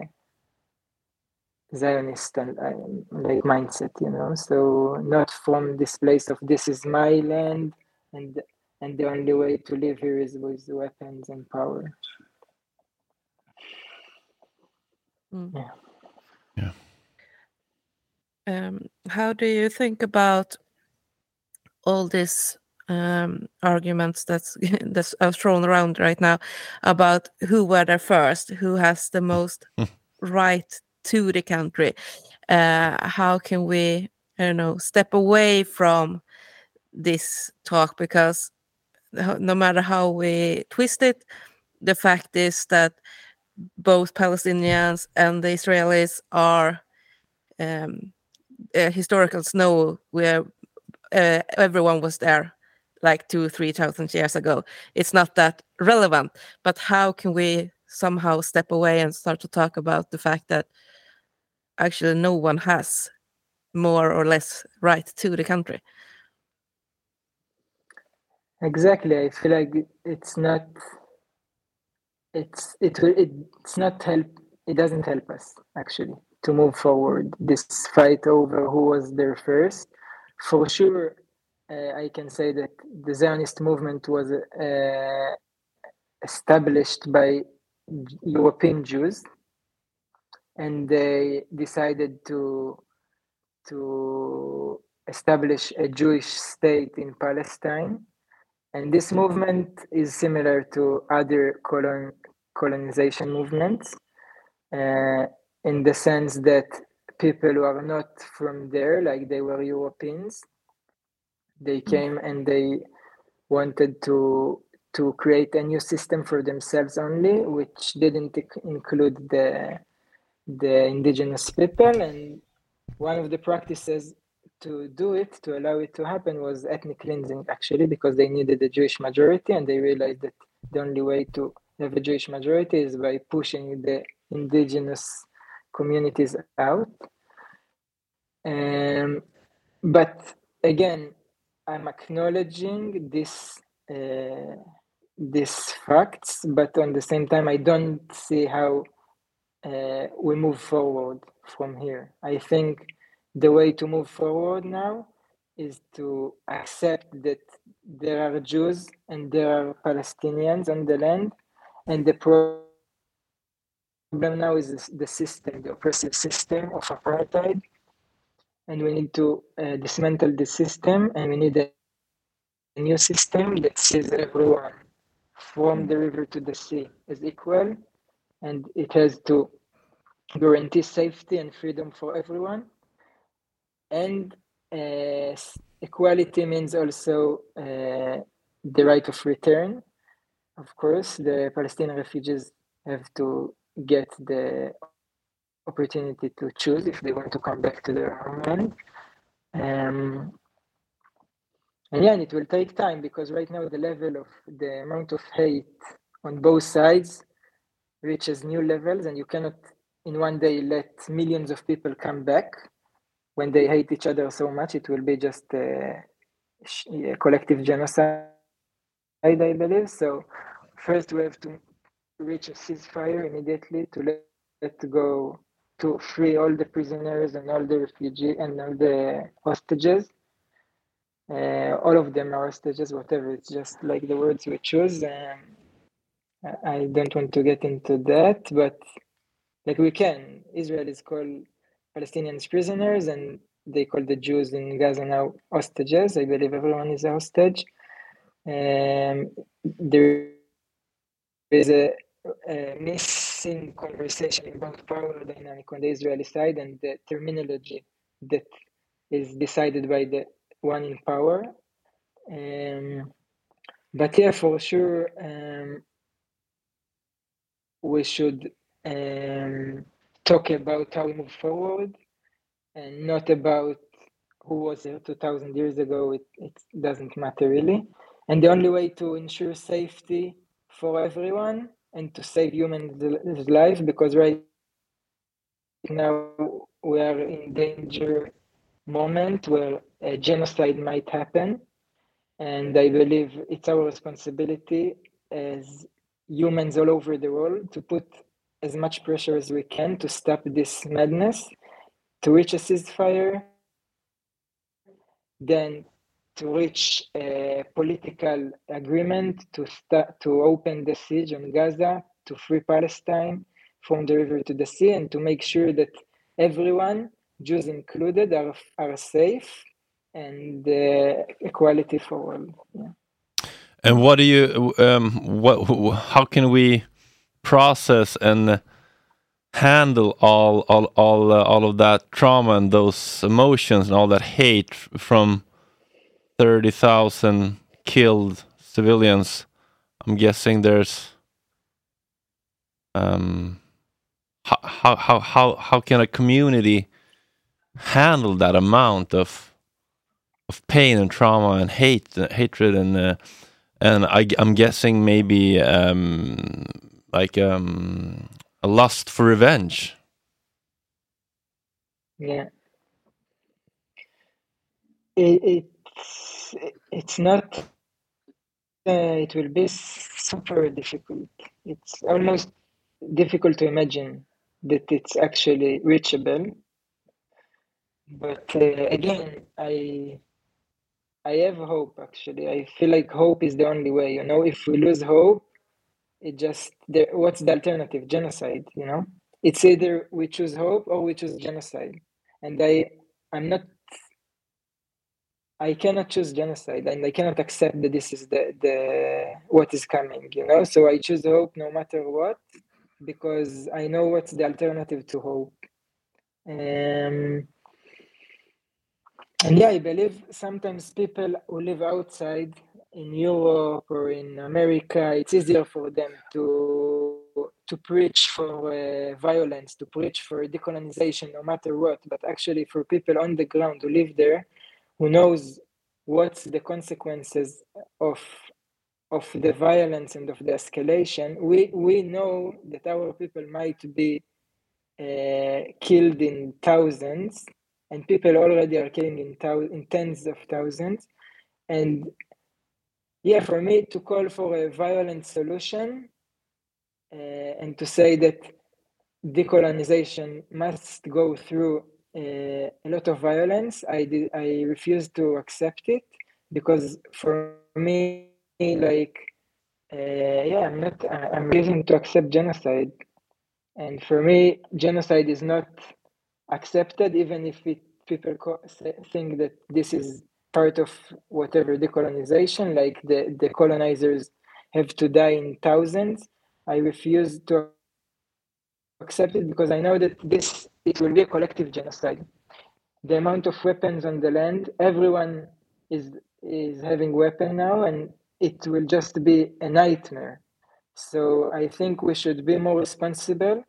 Zionist and um, like mindset, you know. So not from this place of this is my land and and the only way to live here is with weapons and power. Mm. Yeah. Yeah. Um, how do you think about all these um, arguments that's that's are thrown around right now about who were there first, who has the most right to the country. Uh, how can we, I don't know, step away from this talk? Because no matter how we twist it, the fact is that both Palestinians and the Israelis are um, uh, historical snow where uh, everyone was there like two, three thousand years ago. It's not that relevant. But how can we somehow step away and start to talk about the fact that actually no one has more or less right to the country? Exactly. I feel like it's not. It's it it's not help. It doesn't help us actually to move forward. This fight over who was there first, for sure uh, I can say that the Zionist movement was uh, established by European Jews, and they decided to to establish a Jewish state in Palestine. And this movement is similar to other colon, colonization movements uh, in the sense that people who are not from there, like they were Europeans, they mm. came and they wanted to to create a new system for themselves only, which didn't include the the indigenous people. And one of the practices to do it, to allow it to happen, was ethnic cleansing, actually, because they needed a Jewish majority, and they realized that the only way to a Jewish majority is by pushing the indigenous communities out. Um, but again, I'm acknowledging this uh, these facts, but on the same time, I don't see how uh, we move forward from here. I think the way to move forward now is to accept that there are Jews and there are Palestinians on the land, and the problem now is the system, the oppressive system of apartheid, and we need to uh, dismantle the system and we need a, new system that sees everyone from the river to the sea as equal. And it has to guarantee safety and freedom for everyone. And uh, equality means also uh, the right of return of course the palestinian refugees have to get the opportunity to choose if they want to come back to their homeland. Um, and yeah, and it will take time because right now the level of the amount of hate on both sides reaches new levels, and you cannot in one day let millions of people come back when they hate each other so much. It will be just a, a collective genocide, I believe. So first we have to reach a ceasefire immediately to let, let go to free all the prisoners and all the refugees and all the hostages. Uh, all of them are hostages, whatever. It's just like the words we choose. Um, I don't want to get into that, but like we can. Israel is called Palestinians prisoners, and they call the Jews in Gaza now hostages. I believe everyone is a hostage. Um, there is a, a missing conversation about power dynamic on the Israeli side and the terminology that is decided by the one in power. Um, but yeah, for sure, um, we should um, talk about how we move forward and not about who was here 2000 years ago. It, it doesn't matter really. And the only way to ensure safety for everyone and to save humans' lives because right now we are in danger moment where a genocide might happen. And i believe it's our responsibility as humans all over the world to put as much pressure as we can to stop this madness to reach a ceasefire then to reach a political agreement to start to open the siege on Gaza, to free Palestine from the river to the sea, and to make sure that everyone, Jews included, are are safe and uh, equality for all. Yeah. And what do you? Um, what? How can we process and handle all all all uh, all of that trauma and those emotions and all that hate from 30,000 killed civilians i'm guessing there's um how how how how can a community handle that amount of of pain and trauma and hate and hatred and uh, and I, I'm guessing maybe um, like um, a lust for revenge. Yeah, it, it's it's not. Uh, it will be super difficult. It's almost difficult to imagine that it's actually reachable. But uh, again, I I have hope actually. I feel like hope is the only way. You know, if we lose hope, it just there. What's the alternative? Genocide. You know, it's either we choose hope or we choose genocide. And I, I'm not. I cannot choose genocide, and I cannot accept that this is the the what is coming. You know, so I choose hope no matter what, because I know what's the alternative to hope. Um, and yeah, I believe sometimes people who live outside in Europe or in America, it's easier for them to to preach for uh, violence, to preach for decolonization, no matter what. But actually, for people on the ground who live there, who knows what's the consequences of of the violence and of the escalation, we we know that our people might be uh, killed in thousands and people already are killing in, thou- in tens of thousands. And yeah, for me to call for a violent solution uh, and to say that decolonization must go through uh, a lot of violence, I did, I refuse to accept it because for me, like, uh, yeah, I'm not, I'm refusing to accept genocide. And for me, genocide is not accepted, even if it, people think that this is part of whatever decolonization, like the, the colonizers have to die in thousands. I refuse to accept it because I know that this it will be a collective genocide. The amount of weapons on the land, everyone is is having weapon now, and it will just be a nightmare. So I think we should be more responsible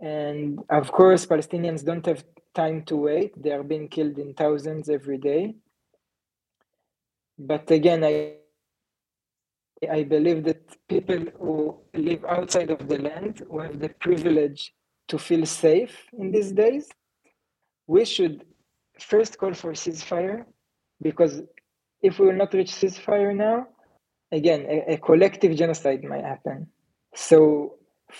and of course, Palestinians don't have time to wait. They are being killed in thousands every day. But again, I I believe that people who live outside of the land, who have the privilege to feel safe in these days, we should first call for ceasefire, because if we will not reach ceasefire now, again, a, a collective genocide might happen. So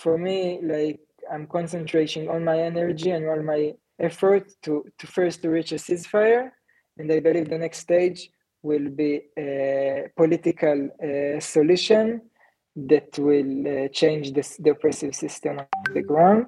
for me, like I'm concentrating on my energy and all my effort to, to first to reach a ceasefire. And I believe the next stage will be a political uh, solution that will uh, change this, the oppressive system on the ground.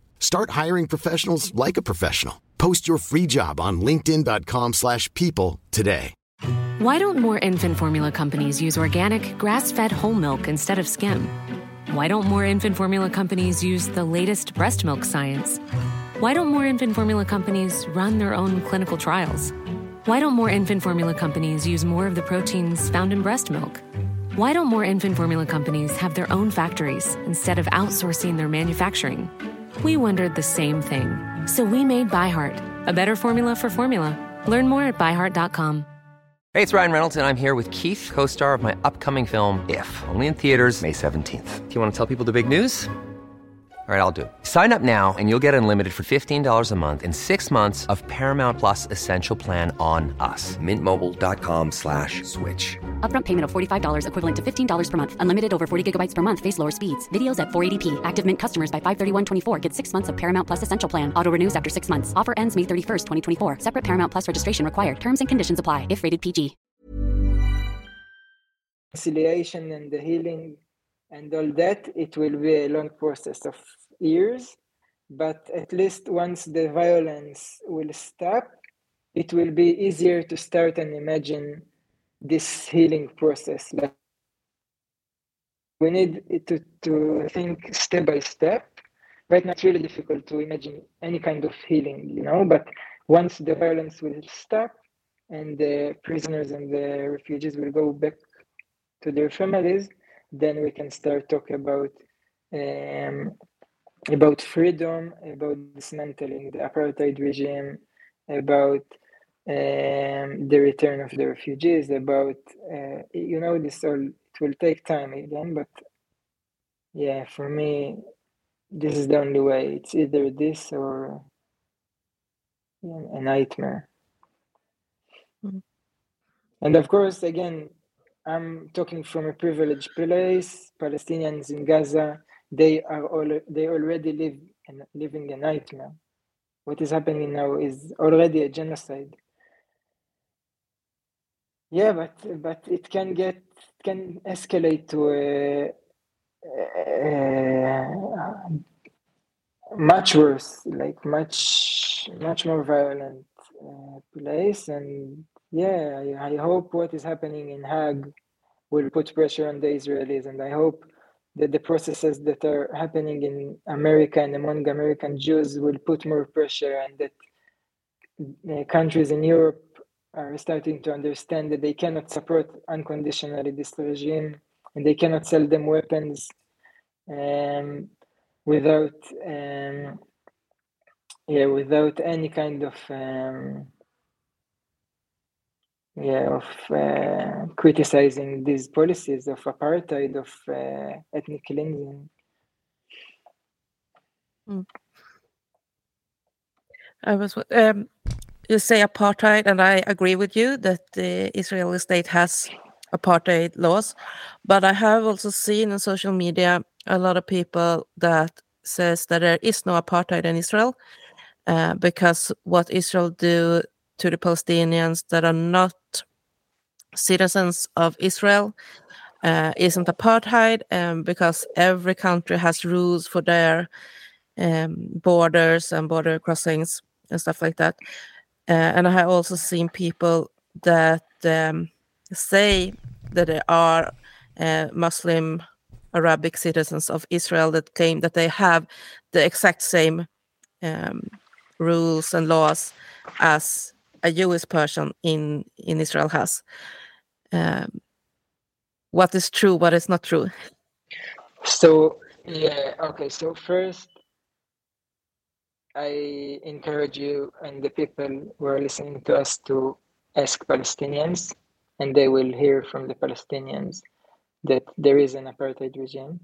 Start hiring professionals like a professional. Post your free job on linkedin.com slash people today. Why don't more infant formula companies use organic, grass fed whole milk instead of skim? Why don't more infant formula companies use the latest breast milk science? Why don't more infant formula companies run their own clinical trials? Why don't more infant formula companies use more of the proteins found in breast milk? Why don't more infant formula companies have their own factories instead of outsourcing their manufacturing? We wondered the same thing. So we made ByHeart, a better formula for formula. Learn more at byheart.com. Hey, it's Ryan Reynolds, and I'm here with Keith, co star of my upcoming film, If, only in theaters, May 17th. Do you want to tell people the big news? All right, I'll do it. Sign up now and you'll get unlimited for $15 a month in six months of Paramount Plus Essential Plan on us. Mintmobile.com slash switch. Upfront payment of $45 equivalent to $15 per month. Unlimited over 40 gigabytes per month. Face lower speeds. Videos at 480p. Active Mint customers by 531.24 get six months of Paramount Plus Essential Plan. Auto renews after six months. Offer ends May 31st, 2024. Separate Paramount Plus registration required. Terms and conditions apply if rated PG. Reconciliation and the healing and all that, it will be a long process of years. But at least once the violence will stop, it will be easier to start and imagine this healing process. Like we need to, to think step by step. Right now, it's really difficult to imagine any kind of healing, you know. But once the violence will stop and the prisoners and the refugees will go back to their families, then we can start talking about um, about freedom, about dismantling the apartheid regime, about um, the return of the refugees, about uh, you know this all. It will take time again, but yeah, for me, this is the only way. It's either this or a nightmare. Mm-hmm. And of course, again, I'm talking from a privileged place. Palestinians in Gaza, they are all they already live and living a nightmare. What is happening now is already a genocide. Yeah, but but it can get can escalate to a, a much worse, like much much more violent uh, place. And yeah, I, I hope what is happening in Hague will put pressure on the Israelis, and I hope that the processes that are happening in America and among American Jews will put more pressure, and that uh, countries in Europe are starting to understand that they cannot support unconditionally this regime, and they cannot sell them weapons um, without, um, yeah, without any kind of. Um, yeah, of uh, criticizing these policies of apartheid, of uh, ethnic cleansing. Mm. I was um, you say apartheid, and I agree with you that the Israeli state has apartheid laws, but I have also seen on social media a lot of people that says that there is no apartheid in Israel uh, because what Israel do to the Palestinians that are not citizens of Israel uh, isn't apartheid um, because every country has rules for their um, borders and border crossings and stuff like that. Uh, and I have also seen people that um, say that they are uh, Muslim Arabic citizens of Israel that claim that they have the exact same um, rules and laws as a Jewish person in in Israel has. Um, what is true, what is not true? So yeah, okay. So first, I encourage you and the people who are listening to us to ask Palestinians, and they will hear from the Palestinians that there is an apartheid regime.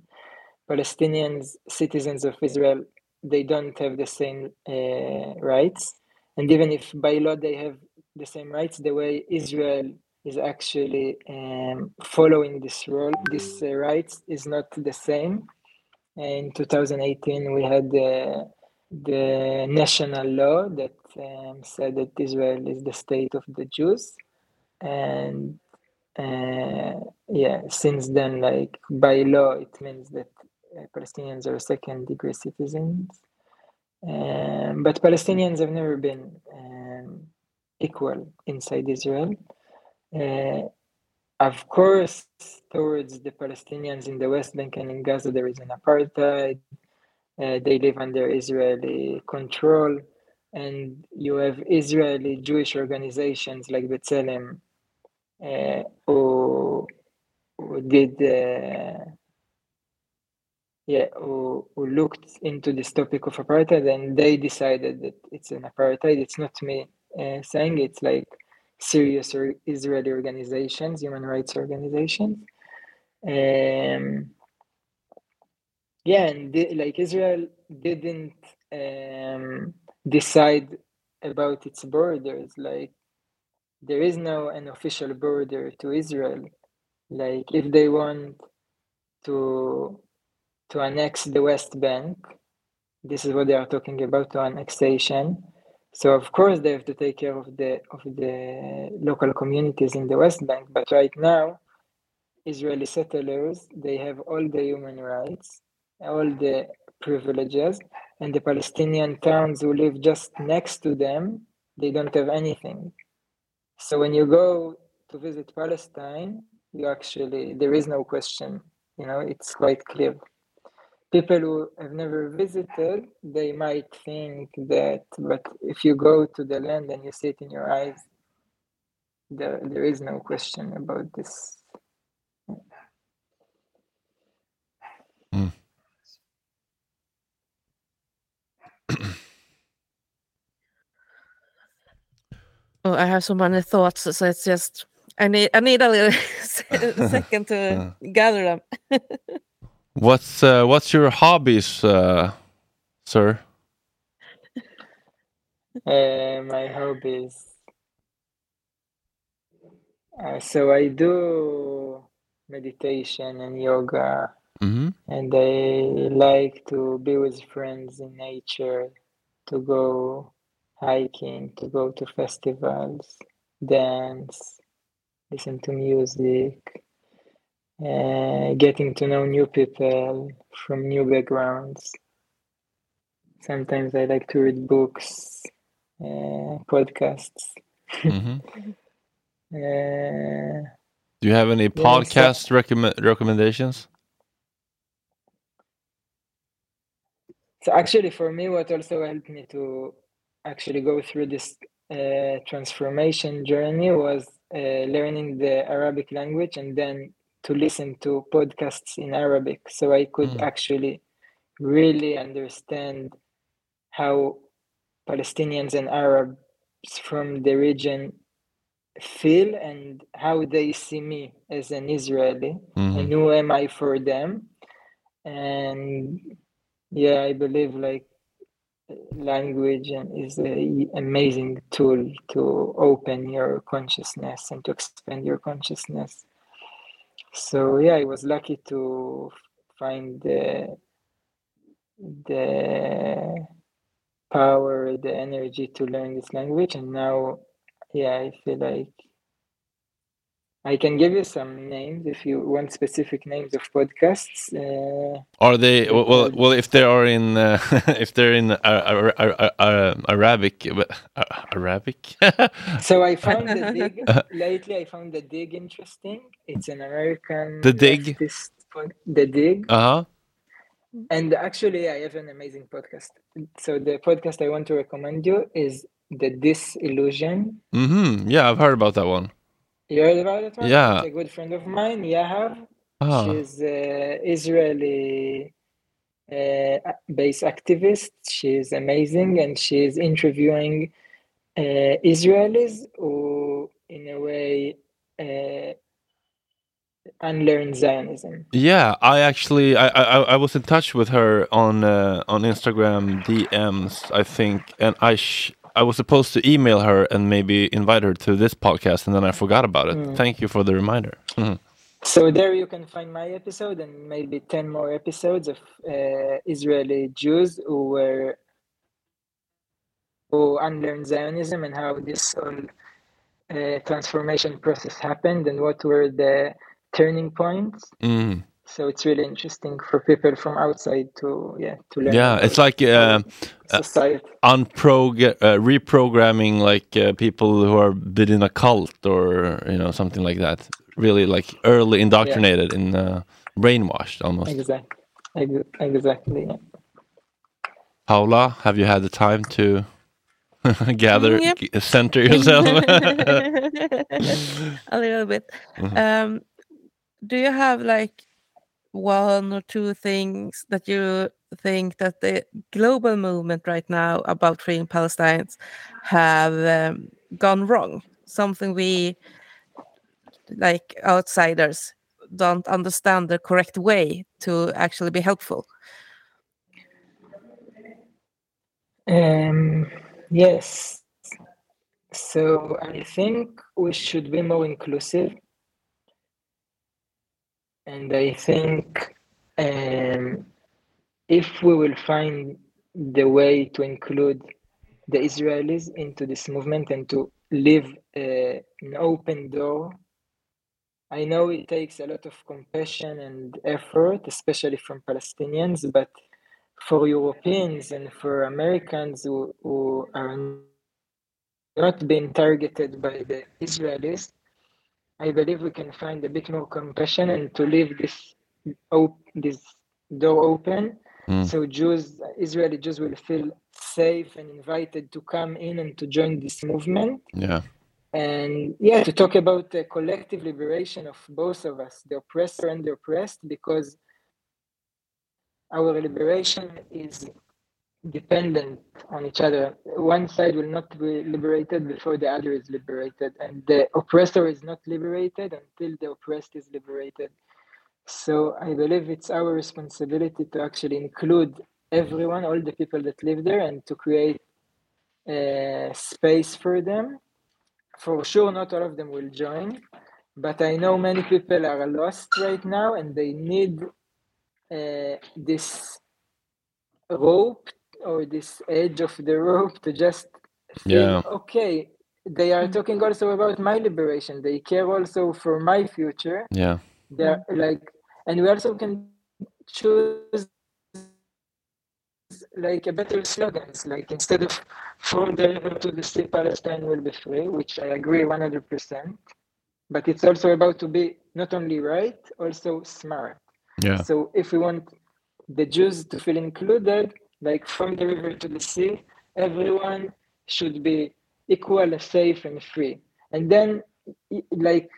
Palestinians, citizens of Israel, they don't have the same uh, rights and even if by law they have the same rights, the way Israel is actually um, following this role, this uh, rights is not the same. In 2018, we had the, the national law that um, said that Israel is the state of the Jews, and uh, yeah, since then, like by law, it means that uh, Palestinians are second degree citizens um, but Palestinians have never been um, equal inside Israel. Uh, of course, towards the Palestinians in the West Bank and in Gaza, there is an apartheid. Uh, they live under Israeli control, and you have Israeli Jewish organizations like B'Tselem uh, who, who did uh, yeah, who, who looked into this topic of apartheid and they decided that it's an apartheid. It's not me uh, saying it's like serious or Israeli organizations, human rights organizations. Um, yeah, and the, like Israel didn't um, decide about its borders. Like there is no an official border to Israel. Like if they want to to annex the West Bank, this is what they are talking about to annexation. So of course they have to take care of the of the local communities in the West Bank. But right now, Israeli settlers they have all the human rights, all the privileges, and the Palestinian towns who live just next to them they don't have anything. So when you go to visit Palestine, you actually there is no question. You know, it's quite clear. People who have never visited, they might think that, but if you go to the land and you see it in your eyes, there there is no question about this. Hmm. Oh, I have so many thoughts, so it's just I need I need a little second to uh-huh. gather them. What's uh, what's your hobbies, uh, sir? Uh, my hobbies. Uh, so I do meditation and yoga, hmm and I like to be with friends in nature, to go hiking, to go to festivals, dance, listen to music, uh, getting to know new people from new backgrounds. Sometimes I like to read books, uh, podcasts. Mm-hmm. Uh, Do you have any Yeah, so- podcast recommend recommendations? So actually, for me, what also helped me to actually go through this uh, transformation journey was uh, learning the Arabic language and then to listen to podcasts in Arabic, so I could Mm. actually really understand how Palestinians and Arabs from the region feel and how they see me as an Israeli Mhm. and who am I for them. And yeah, I believe like language is an amazing tool to open your consciousness and to expand your consciousness. So yeah, I was lucky to find the the power, the energy to learn this language, and now yeah, I feel like I can give you some names if you want specific names of podcasts. Uh, Are they well? Well, if they are in uh, if they're in uh, uh, uh, uh, Arabic, Arabic. so I found the dig lately. I found the dig interesting. It's an American The Dig? pod- the dig, uh huh. and actually I have an amazing podcast. So the podcast I want to recommend you is the Disillusion. Mm-hmm. Yeah, I've heard about that one. You heard about it? One? Yeah. It's a good friend of mine, Yahav. Ah. She's uh, Israeli uh, based activist. She's amazing, and she's interviewing uh, Israelis who, in a way, uh, unlearn Zionism. Yeah, I actually I, I I was in touch with her on uh, on Instagram DMs, I think, and I sh I was supposed to email her and maybe invite her to this podcast, and then I forgot about it. Thank you for the reminder. Mhm. So there you can find my episode and maybe 10 more episodes of uh, Israeli Jews who were who unlearned Zionism and how this whole uh, transformation process happened and what were the turning points. Mm. So it's really interesting for people from outside to yeah to learn. Yeah, it's like uh, society. unprog uh, reprogramming like uh, people who are been in a cult or you know something like that. Really like early indoctrinated in uh, brainwashed almost. Exactly. Exactly. Yeah. Paula, have you had the time to gather, Yep. g- center yourself? a little bit. Mhm. Um, do you have like one or two things that you think that the global movement right now about freeing Palestinians have um, gone wrong? Something we, like outsiders, don't understand the correct way to actually be helpful? Um, yes. So I think we should be more inclusive. And I think um, if we will find the way to include the Israelis into this movement and to leave uh, an open door, I know it takes a lot of compassion and effort, especially from Palestinians, but for Europeans and for Americans who, who are not being targeted by the Israelis, I believe we can find a bit more compassion and to leave this op- this door open, Mm. so Jews, Israeli Jews, will feel safe and invited to come in and to join this movement. Yeah. And yeah, to talk about the collective liberation of both of us, the oppressor and the oppressed, because our liberation is dependent on each other. One side will not be liberated before the other is liberated, and the oppressor is not liberated until the oppressed is liberated. So I believe it's our responsibility to actually include everyone, all the people that live there, and to create a space for them. For sure, not all of them will join, but I know many people are lost right now and they need uh, this rope or this edge of the rope to just feel Yeah. okay. They are talking also about my liberation. They care also for my future. Yeah. They're like, and we also can choose like a better slogans, like instead of from the river to the sea, Palestine will be free, which I agree 100%. But it's also about to be not only right, also smart. Yeah. So if we want the Jews to feel included, like from the river to the sea, everyone should be equal, safe, and free. And then, like,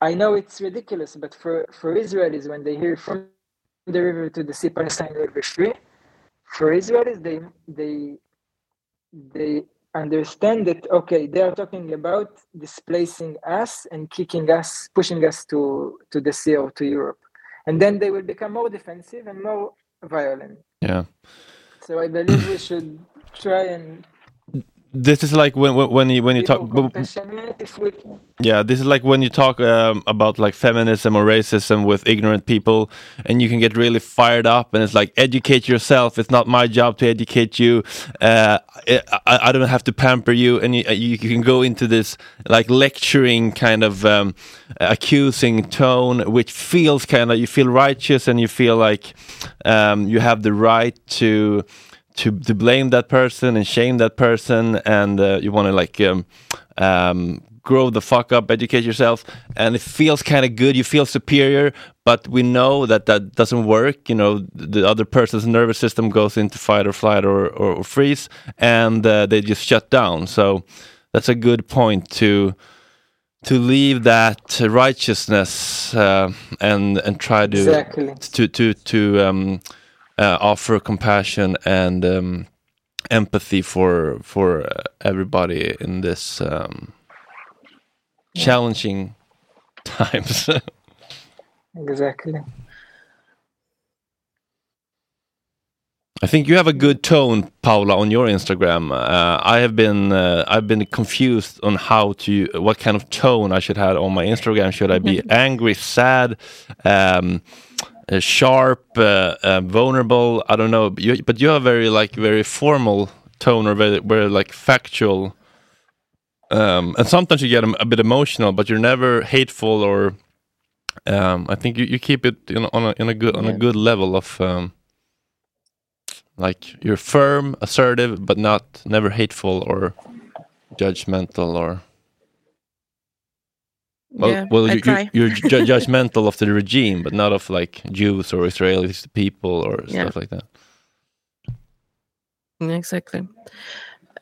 I know it's ridiculous, but for, for Israelis, when they hear from the river to the sea, Palestine be free, for Israelis, they they they understand that okay, they are talking about displacing us and kicking us, pushing us to to the sea or to Europe, and then they will become more defensive and more violent. Yeah. So I believe we should try and This is like when when when you when you talk. more compassionate if we Yeah, this is like when you talk um, about like feminism or racism with ignorant people, and you can get really fired up, and it's like educate yourself. It's not my job to educate you. Uh, I, I don't have to pamper you, and you, you can go into this like lecturing kind of um, accusing tone, which feels kind of you feel righteous, and you feel like um, you have the right to to to blame that person and shame that person, and uh, you want to like um, um, grow the fuck up, educate yourself, and it feels kind of good. You feel superior, but we know that that doesn't work. You know, the other person's nervous system goes into fight or flight or or, or freeze, and uh, they just shut down. So that's a good point to to leave that righteousness uh, and and try to Exactly. to to to um, uh, offer compassion and um, empathy for for everybody in this um, challenging times. exactly. I think you have a good tone, Paula, on your Instagram. Uh, I have been uh, I've been confused on how to what kind of tone I should have on my Instagram. Should I be angry, sad, um, uh, sharp, uh, uh, vulnerable? I don't know. But you, but you have very like very formal tone or very very like factual. Um, and sometimes you get a, a bit emotional, but you're never hateful or. Um, I think you, you keep it in, on a in a good on a good level of. Um, like you're firm, assertive, but not never hateful or judgmental or well, yeah, well you, are ju- judgmental of the regime, but not of like Jews or Israelis people or Yeah. stuff like that. Exactly.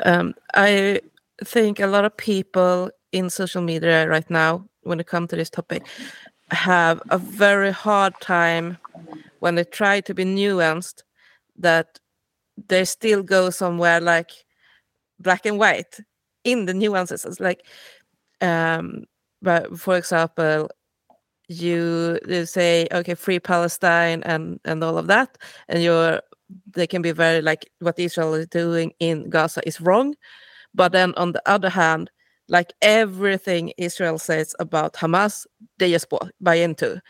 Um, I think a lot of people in social media right now, when it comes to this topic, have a very hard time when they try to be nuanced that they still go somewhere like black and white in the nuances. It's like, um, but for example, you, you say okay free palestine and and all of that and you're they can be very like what israel is doing in gaza is wrong but then on the other hand like everything israel says about hamas they just buy into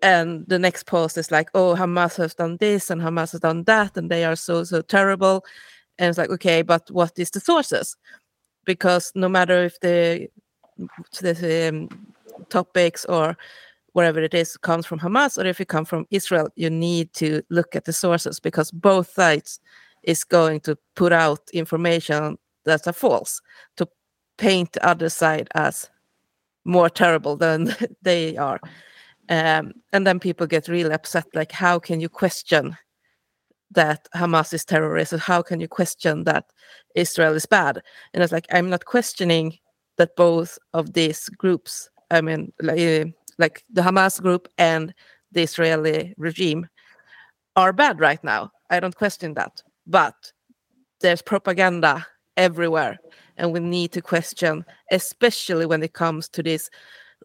and the next post is like oh hamas has done this and hamas has done that and they are so so terrible and it's like okay but what is the sources? Because no matter if the the um, topics or whatever it is comes from Hamas or if it comes from Israel, you need to look at the sources because both sides is going to put out information that are false to paint the other side as more terrible than they are. Um, and then people get really upset like, how can you question that Hamas is terrorist? Or How can you question that Israel is bad? And it's like, I'm not questioning that both of these groups, I mean, like, like the Hamas group and the Israeli regime, are bad right now. I don't question that. But there's propaganda everywhere. And we need to question, especially when it comes to this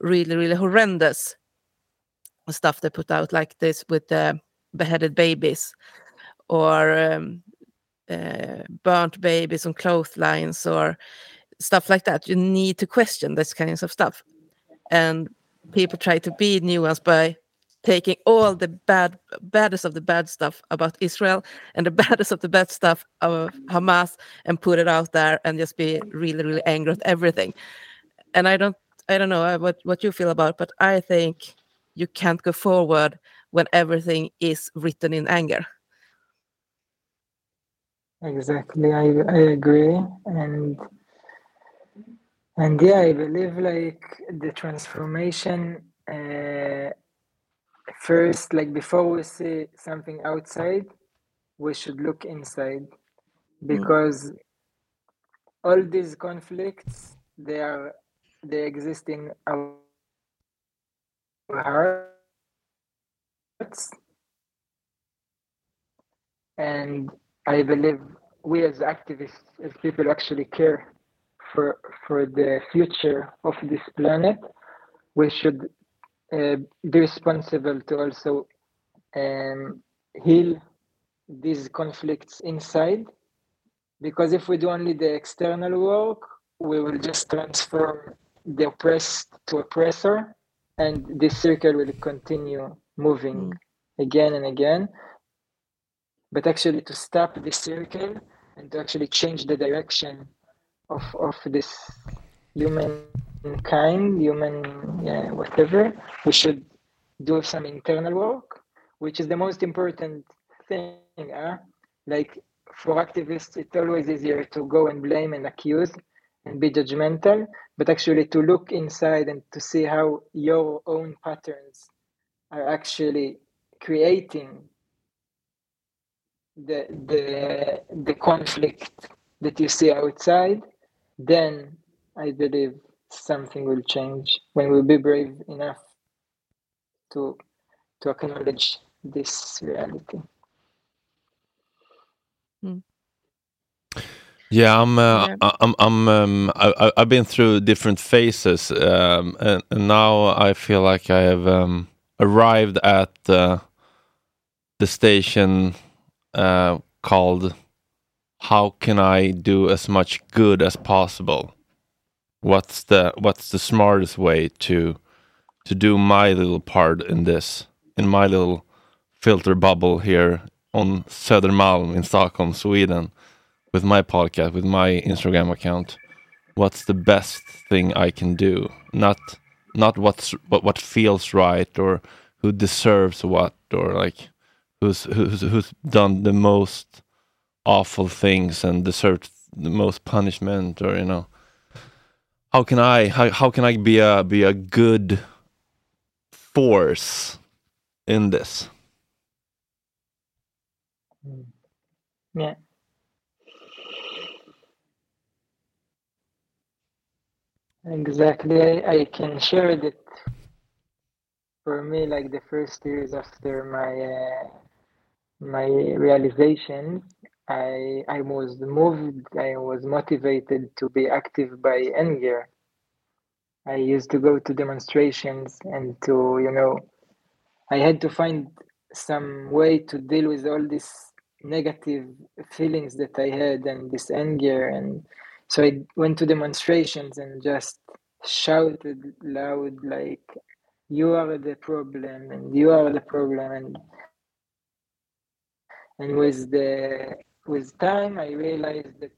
really, really horrendous stuff they put out, like this with the beheaded babies or um, uh, burnt babies on clotheslines or stuff like that. You need to question this kinds of stuff. And people try to be nuanced by taking all the bad baddest of the bad stuff about Israel and the baddest of the bad stuff of Hamas and put it out there and just be really really angry at everything. And I don't I don't know uh, what what you feel about, but I think you can't go forward when everything is written in anger. Exactly, I I agree, and and yeah, I believe like the transformation uh, first, like before we see something outside, we should look inside. Because all these conflicts they are they exist in our hearts. And I believe we as activists, as people actually care for for the future of this planet, we should uh, be responsible to also um, heal these conflicts inside. Because if we do only the external work, we will just transform the oppressed to oppressor, and this circle will continue moving again and again but actually to stop this circle and to actually change the direction of of this human kind, human yeah, whatever, we should do some internal work, which is the most important thing. Huh? Like for activists, it's always easier to go and blame and accuse and be judgmental, but actually to look inside and to see how your own patterns are actually creating the the the conflict that you see outside, then I believe something will change when we'll be brave enough to to acknowledge this reality. Yeah, I'm. Uh, Yeah. I- I'm. I'm. Um, I, I- I've been through different phases, um, and, and now I feel like I have um, arrived at uh, the station uh, called "How can I do as much good as possible?" What's the What's the smartest way to to do my little part in this, in my little filter bubble here on Södermalm in Stockholm, Sweden? with my podcast, with my Instagram account, what's the best thing I can do? Not not what's what what feels right or who deserves what or like who's who's who's done the most awful things and deserved the most punishment or you know how can I how, how can I be a be a good force in this? Yeah. Exactly. I, I can share that for me, like the first years after my uh, my realization, I I was moved, I was motivated to be active by anger. I used to go to demonstrations and to, you know, I had to find some way to deal with all these negative feelings that I had and this anger. And so I went to demonstrations and just shouted loud, like, you are the problem and you are the problem. And and with the with time i realized that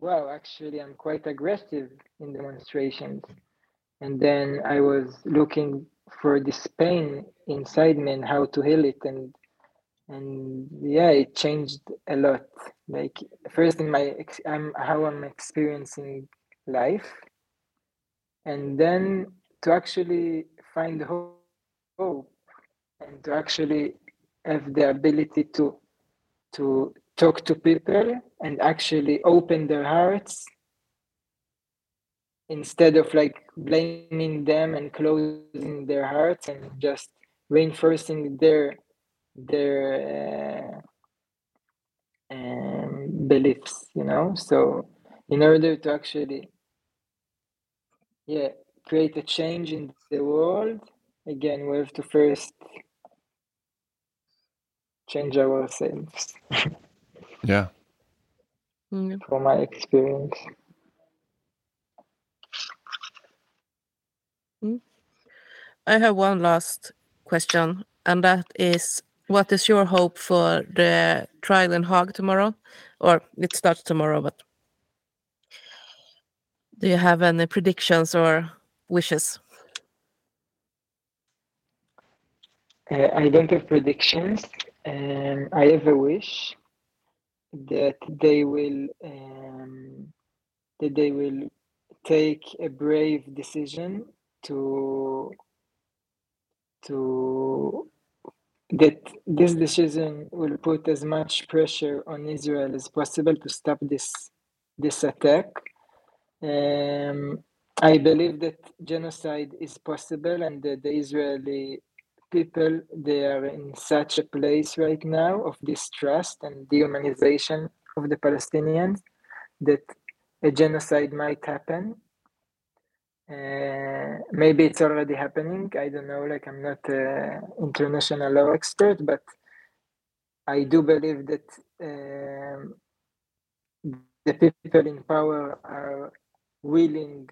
wow actually i'm quite aggressive in demonstrations. And then i was looking for this pain inside me and how to heal it. And and yeah it changed a lot. Like first in my i'm how i'm experiencing life. And then to actually find hope and to actually have the ability to to talk to people and actually open their hearts instead of like blaming them and closing their hearts and just reinforcing their their uh, um, beliefs you know? So in order to actually yeah create a change in the world again we have to first change ourselves Yeah. Mm. from my experience I have one last question, and that is what is your hope for the trial in Hague tomorrow? Or it starts tomorrow, but do you have any predictions or wishes? Uh, I don't have predictions. Um, I have a wish that they will um, that they will take a brave decision to to that this decision will put as much pressure on Israel as possible to stop this this attack. Um, I believe that genocide is possible and that the Israeli people they are in such a place right now of distrust and dehumanization of the Palestinians that a genocide might happen. Uh, maybe it's already happening. I don't know. Like I'm not an international law expert, but I do believe that um, the people in power are willing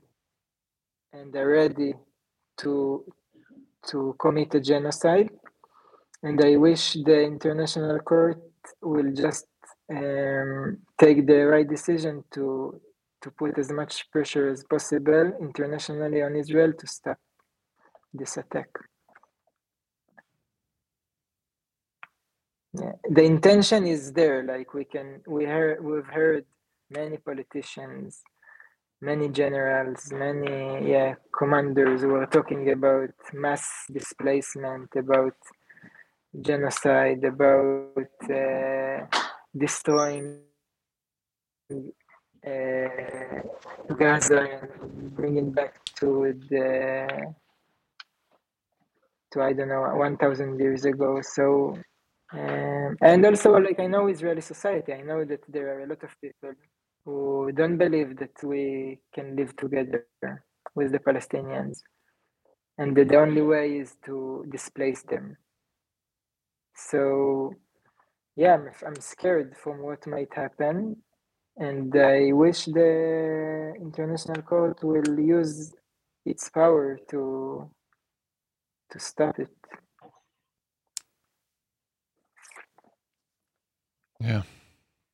and are ready to to commit a genocide. And I wish the international court will just um, take the right decision to to put as much pressure as possible internationally on Israel to stop this attack. The intention is there. Like we can, we heard, we've heard many politicians, many generals, many yeah commanders were talking about mass displacement, about genocide, about uh, destroying uh, Gaza and bringing back to the to I don't know one thousand years ago. So um, and also like I know Israeli society. I know that there are a lot of people who don't believe that we can live together with the Palestinians, and that the only way is to displace them. So yeah, I'm, I'm scared from what might happen, and I wish the international court will use its power to to stop it. Yeah.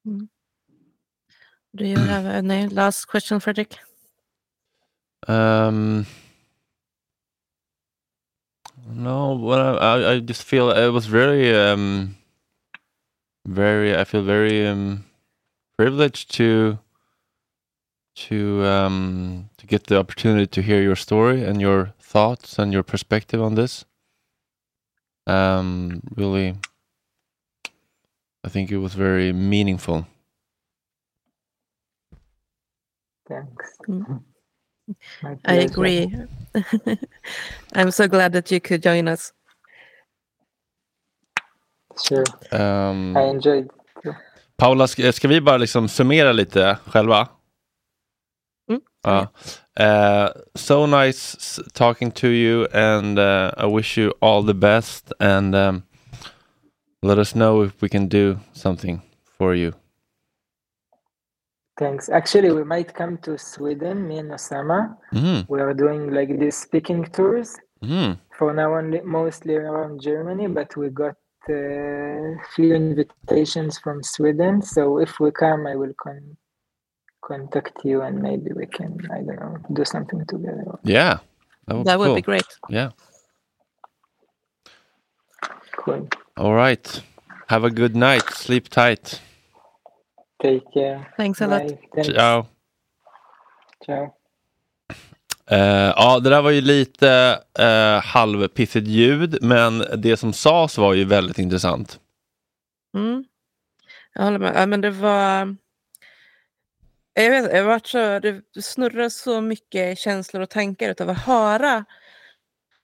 Mm-hmm. Do you have any last question, Fredrik? Um, no, well, I, I just feel it was very, um, very. I feel very um, privileged to to um, to get the opportunity to hear your story and your thoughts and your perspective on this. Um, really, I think it was very meaningful. Thanks. Mm. I agree. I'm so glad that you could join us. Sure, Um, I enjoyed. Paula, ska, ska vi bara liksom summera lite själva? Mm. Ja. Uh, so nice talking to you, and uh, I wish you all the best. And um, let us know if we can do something for you. Thanks. Actually, we might come to Sweden, me and Osama. Mm. We are doing like these speaking tours. Mm. For now, only mostly around Germany, but we got a few invitations from Sweden. So if we come, I will con- contact you and maybe we can, I don't know, do something together. Yeah, that would, That would cool. be great. Yeah. Cool. All right. Have a good night. Sleep tight. Take care. Thanks a lot. Ciao. Ciao. Eh, ja, det där var ju lite uh, halvpissigt ljud, men det som sades var ju väldigt intressant. Mm. Jag håller med. Ja, men det var... Jag vet, jag varit så, det snurrar så mycket känslor och tankar utav att höra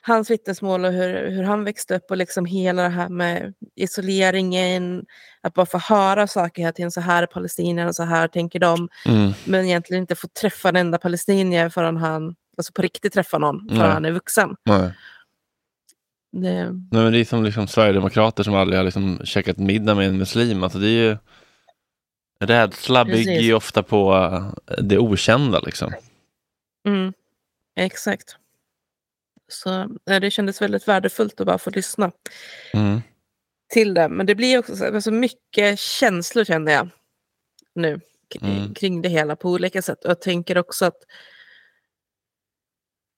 hans vittnesmål och hur, hur han växte upp och liksom hela det här med isoleringen, att bara få höra saker hela tiden, så här är palestinierna, så här tänker de, Mm. men egentligen inte få träffa en enda palestinier förrän han, alltså på riktigt träffa någon, förrän Nej. han är vuxen. Nej. Det, Nej, men det är som liksom Sverigedemokrater som aldrig har liksom käkat middag med en muslim. Alltså det är ju, rädsla bygger ju ofta på det okända. Liksom. Mm, exakt. Så det kändes väldigt värdefullt att bara få lyssna Mm. till det. Men det blir också så, alltså mycket känslor känner jag nu Mm. kring det hela på olika sätt. Och jag tänker också att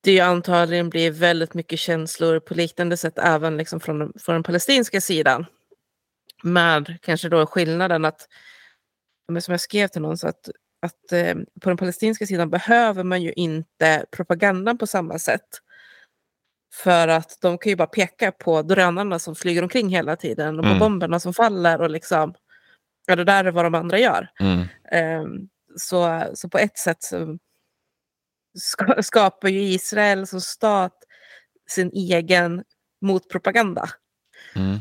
det ju antagligen blir väldigt mycket känslor på liknande sätt även liksom från, från den palestinska sidan. Med kanske då skillnaden att, som jag skrev till någon, så att, att eh, på den palestinska sidan behöver man ju inte propagandan på samma sätt. För att de kan ju bara peka på drönarna som flyger omkring hela tiden och på Mm. bomberna som faller och liksom, ja det där är vad de andra gör. Mm. Ehm, så, så på ett sätt så ska, skapar ju Israel som stat sin egen motpropaganda. Mm.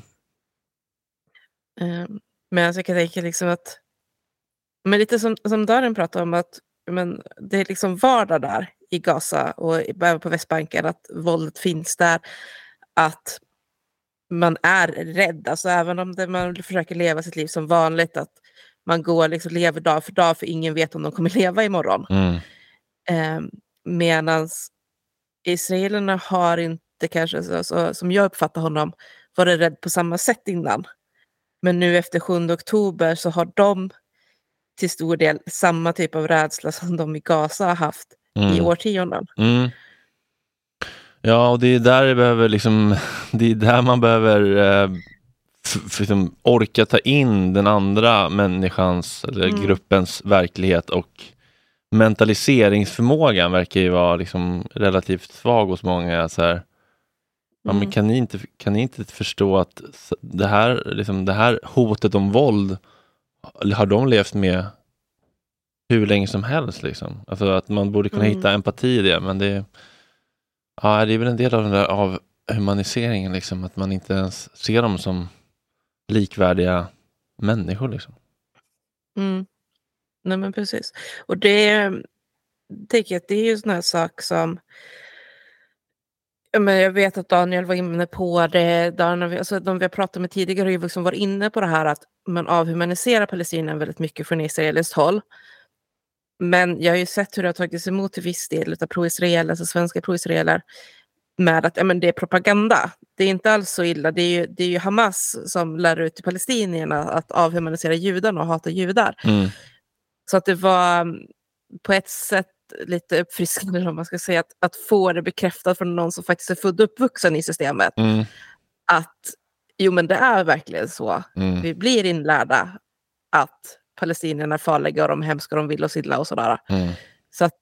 Um, men jag kan tänka liksom att, men lite som, som Darin pratade om, att men det är liksom vardag där i Gaza och även på Västbanken, att våldet finns där. Att man är rädd, alltså även om det, man försöker leva sitt liv som vanligt, att man går liksom lever dag för dag för ingen vet om de kommer leva imorgon. Mm. Eh, Medan israelerna har inte kanske, så, så, som jag uppfattar honom, varit rädd på samma sätt innan. Men nu efter 7 oktober så har de till stor del samma typ av rädsla som de i Gaza har haft i Mm. årtionden. Mm. Ja, och det är där det behöver liksom, det är där man behöver eh, liksom orka ta in den andra människans eller Mm. gruppens verklighet och mentaliseringsförmågan verkar ju vara liksom relativt svag hos många. Så här, ja, men Mm. kan, ni inte, kan ni inte förstå att det här, liksom, det här hotet om våld har de levt med hur länge som helst. Liksom. Alltså att man borde kunna Mm. hitta empati i det, men det, ja, det är väl en del av den där av humaniseringen, liksom, att man inte ens ser dem som likvärdiga människor. Liksom. Mm. Nej men precis. Och det tänker jag att det är ju en sån här sak som men jag vet att Daniel var inne på det, Daniel, alltså de vi har pratat med tidigare har ju liksom varit inne på det här att man avhumaniserar Palestina väldigt mycket från israeliskt håll. Men jag har ju sett hur det har tagits emot till viss del av pro-israeler, alltså svenska pro-israeler, med att ja, men det är propaganda. Det är inte alls så illa. Det är ju, det är ju Hamas som lär ut till palestinierna att avhumanisera judarna och hata judar. Mm. Så att det var mm, på ett sätt lite uppfriskande om man ska säga att, att få det bekräftat från någon som faktiskt är född och uppvuxen i systemet. Mm. Att jo men det är verkligen så. Mm. Vi blir inlärda att palestinierna är farliga och de hemska de vill oss illa och sådär. Mm. Så att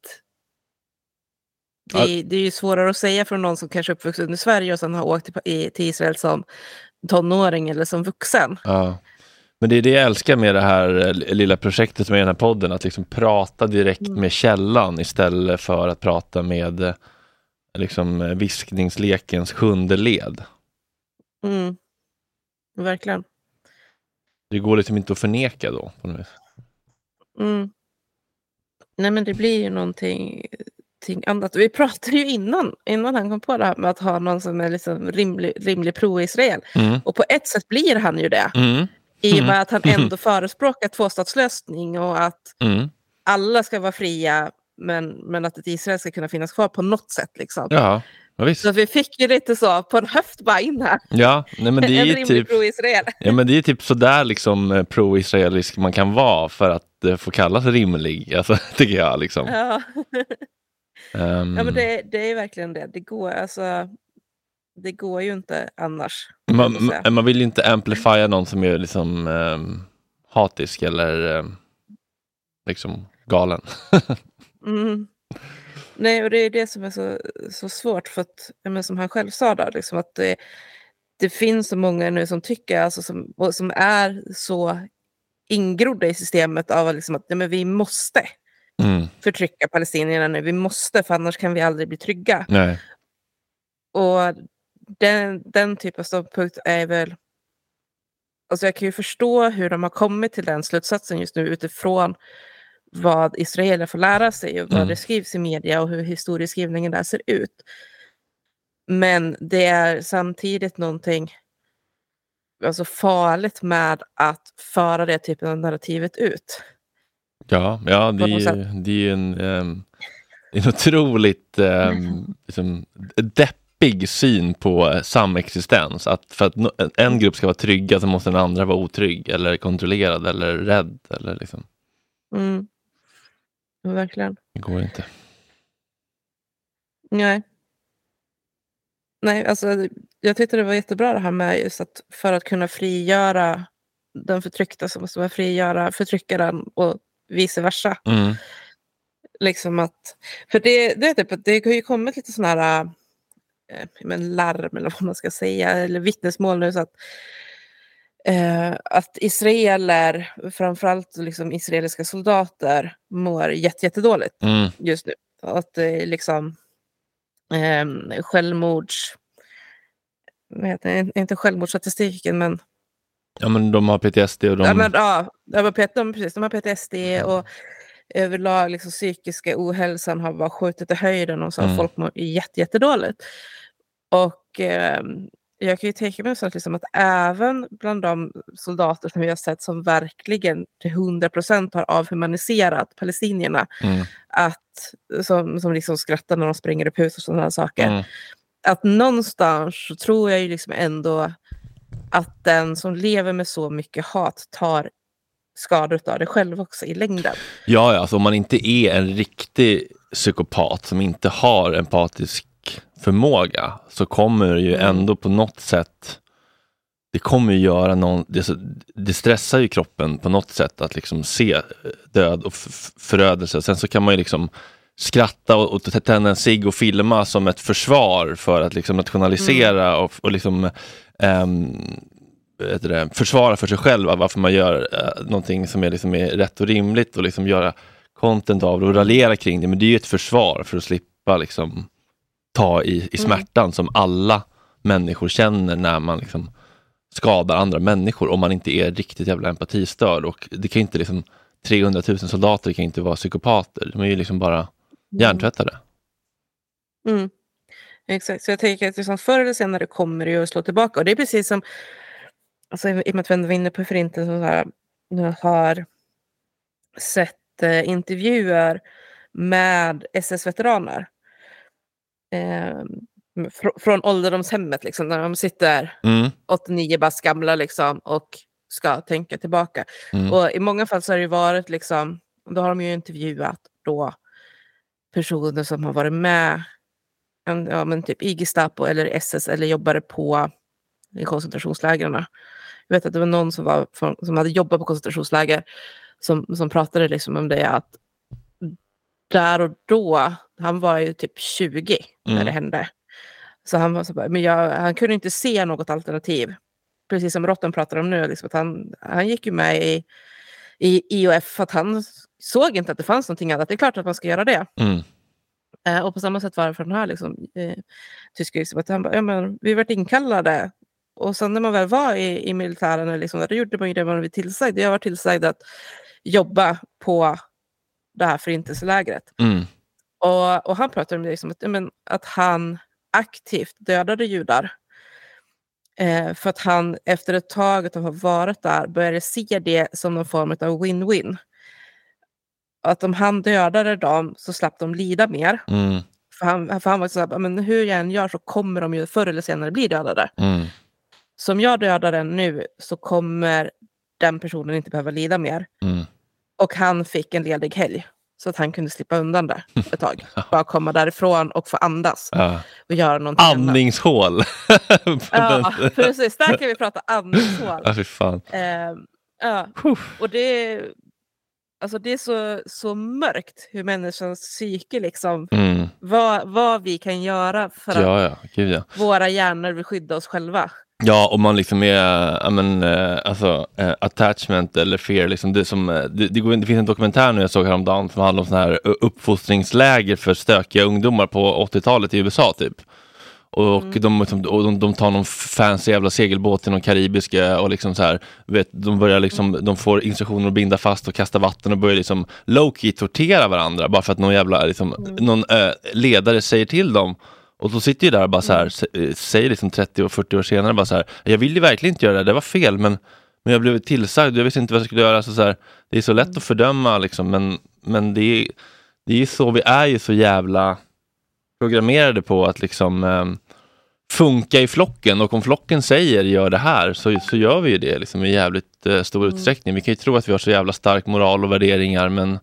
det, det är ju svårare att säga från någon som kanske är uppvuxen i Sverige och sen har åkt till, i- till Israel som tonåring eller som vuxen. Ja. Men det är det jag älskar med det här eh, lilla projektet med den här podden, att liksom prata direkt Mm. med källan istället för att prata med eh, liksom eh, viskningslekens sjunde led. Mm. Verkligen. Det går liksom inte att förneka då. På något vis. Mm. Nej men det blir ju någonting annat. Vi pratade ju innan, innan han kom på det här med att ha någon som är liksom rimlig, rimlig pro-Israel. Mm. Och på ett sätt blir han ju det. Mm. I och Mm. med att han ändå förespråkar tvåstatslösning och att Mm. alla ska vara fria men, men att ett Israel ska kunna finnas kvar på något sätt. Liksom. Ja, ja, visst. Så vi fick ju lite så på en höft bara in här. Ja, nej, men det är typ, pro-Israel. ja, men det är typ sådär liksom eh, pro-israelisk man kan vara för att eh, få kallas rimlig, alltså, tycker jag. Liksom. Ja. Ehm, ja men det, det är verkligen det. Det går, alltså, det går ju inte annars. man, man vill ju inte amplifiera någon som är liksom ehm, hatisk eller ehm, liksom galen. Mm. Nej, och det är det som är så, så svårt för att, men som han själv sa där, liksom att det, det finns så många nu som tycker, alltså som, som är så ingrodda i systemet av att liksom att ja, men vi måste Mm. förtrycka palestinierna nu, vi måste för annars kan vi aldrig bli trygga. Nej. Och den, den typen av ståndpunkt är väl... Alltså jag kan ju förstå hur de har kommit till den slutsatsen just nu utifrån vad israeler får lära sig och vad Mm. det skrivs i media och hur historieskrivningen där ser ut. Men det är samtidigt någonting alltså farligt med att föra det typen av narrativet ut. Ja, ja det, är det är en, ehm, en otroligt um, liksom, deppig syn på samexistens. Att för att en- grupp ska vara trygga så måste den andra vara otrygg eller kontrollerad eller rädd. Eller liksom. Mm. Verkligen. Det går inte. Nej. Nej, alltså jag tyckte det var jättebra det här med just att för att kunna frigöra den förtryckta så måste man frigöra förtryckaren och vice versa. Mm. Liksom att, för det, det, är typ, att det har ju kommit lite sådana här men larm eller vad man ska säga, eller vittnesmål nu så att eh, att israeler, framförallt liksom israeliska soldater, mår jätte, jättedåligt Mm. just nu. Att det är liksom eh, självmords... Heter? Inte självmordsstatistiken, men... Ja men de har PTSD och de... Ja, men, ja, de, precis, de har PTSD och överlag liksom, psykiska ohälsan har bara skjutit i höjden och så Mm. folk mår jätte, jättedåligt. Och eh, jag kan ju tänka mig så att, liksom, att även bland de soldater som vi har sett som verkligen till 100% har avhumaniserat palestinierna, Mm. att, som, som liksom skrattar när de springer upp hus och sådana saker, Mm. att någonstans så tror jag ju liksom ändå att den som lever med så mycket hat tar skador av det själv också i längden. Ja, ja, alltså om man inte är en riktig psykopat som inte har empatisk förmåga så kommer det ju Mm. ändå på något sätt det kommer ju göra någon, det, det stressar ju kroppen på något sätt att liksom se eh, död och förödelse. Sen så kan man ju liksom skratta och, och tända en cigg och filma som ett försvar för att liksom nationalisera och, och liksom heter det, försvara för sig själv varför man gör eh, någonting som är, liksom är rätt och rimligt och liksom göra content av det och raljera kring det. Men det är ju ett försvar för att slippa liksom ta i, i Mm. smärtan som alla människor känner när man liksom skadar andra människor om man inte är riktigt jävla empatistörd. Och det kan inte liksom 300 000 soldater kan inte vara psykopater. De är ju liksom bara hjärntvättade. Mm. Exakt, så jag tänker att liksom förr eller senare kommer det ju att slå tillbaka. Och det är precis som, alltså, i och med att vi ändå var inne på förintelsen, så här, jag har sett eh, intervjuer med SS-veteraner. Eh, fr- från ålderdomshemmet, liksom, när de sitter Mm. 89 bast gamla liksom, och ska tänka tillbaka. Mm. Och i många fall så har det varit liksom, då har de ju intervjuat då personer som har varit med ja, men typ i Gestapo eller SS eller jobbade på koncentrationslägren. Jag vet att det var någon som, var från, som hade jobbat på koncentrationsläger som, som pratade liksom om det att där och då, han var ju typ 20 när Mm. det hände. Så han var så bara, men jag, han kunde inte se något alternativ. Precis som Rotten pratar om nu, liksom, att han, han gick ju med i, i IOF för att han såg inte att det fanns någonting annat. Det är klart att man ska göra det. Mm. Eh, och på samma sätt var det för den här liksom, eh, tyska liksom, att han bara, ja, men, vi varit inkallade. Och sen när man väl var i, i militären, liksom, då gjorde man ju det man blev tillsagd. Jag var tillsagd att jobba på det här förintelselägret. Mm. Och, och han pratar om det liksom, att, men, att han aktivt dödade judar. Eh, för att han efter ett tag att ha varit där började se det som någon form av win-win. Att om han dödade dem så slapp de lida mer. Mm. För han, för han var så här, men hur jag än gör så kommer de ju förr eller senare bli dödade. Mm. Så om jag dödar den nu så kommer den personen inte behöva lida mer. Mm. Och han fick en ledig helg. Så att han kunde slippa undan det ett tag. Bara komma därifrån och få andas. Ja. Och göra någonting. Andningshål. Ja, precis. Där kan vi prata andningshål. Ja, fy fan. Eh, ja. Och det är, alltså det är så, så mörkt hur människans psyke liksom, Mm. vad, vad vi kan göra för att Ja, ja. Gud, våra hjärnor vill skydda oss själva. Ja, om man liksom är, ja, men, eh, alltså, eh, attachment eller fear, liksom det, som, eh, det, det, går, det finns en dokumentär nu jag såg häromdagen som handlar om sån här uppfostringsläger för stökiga ungdomar på 80-talet i USA typ. Och, de, liksom, och de, de tar någon fancy jävla segelbåt till någon karibiska och liksom så här, vet, de börjar liksom, de får instruktioner att binda fast och kasta vatten och börjar liksom low-key tortera varandra bara för att någon jävla liksom, någon eh, ledare säger till dem. Och då sitter ju där och bara så här, sä- eh, säger liksom 30 och 40 år senare bara så här, jag ville ju verkligen inte göra det, det var fel men, men jag blev tillsagd, jag visste inte vad jag skulle göra. Så så här, det är så lätt att fördöma liksom, men, men det är det är så, vi är ju så jävla programmerade på att liksom ehm, funka i flocken och om flocken säger gör det här så, så gör vi ju det liksom, i jävligt eh, stor utsträckning. Vi kan ju tro att vi har så jävla stark moral och värderingar men,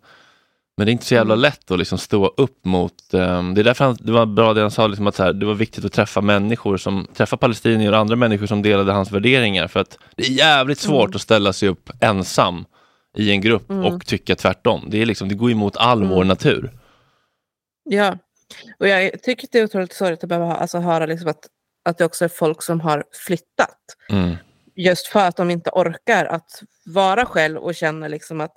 men det är inte så jävla lätt att liksom stå upp mot... ehm, det är därför han, det var bra det han sa, liksom att här, det var viktigt att träffa människor som träffa palestinier och andra människor som delade hans värderingar för att det är jävligt svårt att ställa sig upp ensam i en grupp och tycka tvärtom. Det, är liksom, det går emot all vår natur. Ja, och jag tycker det är otroligt sorgligt att behöva alltså, höra liksom att, att det också är folk som har flyttat. Mm. Just för att de inte orkar att vara själv och känner liksom att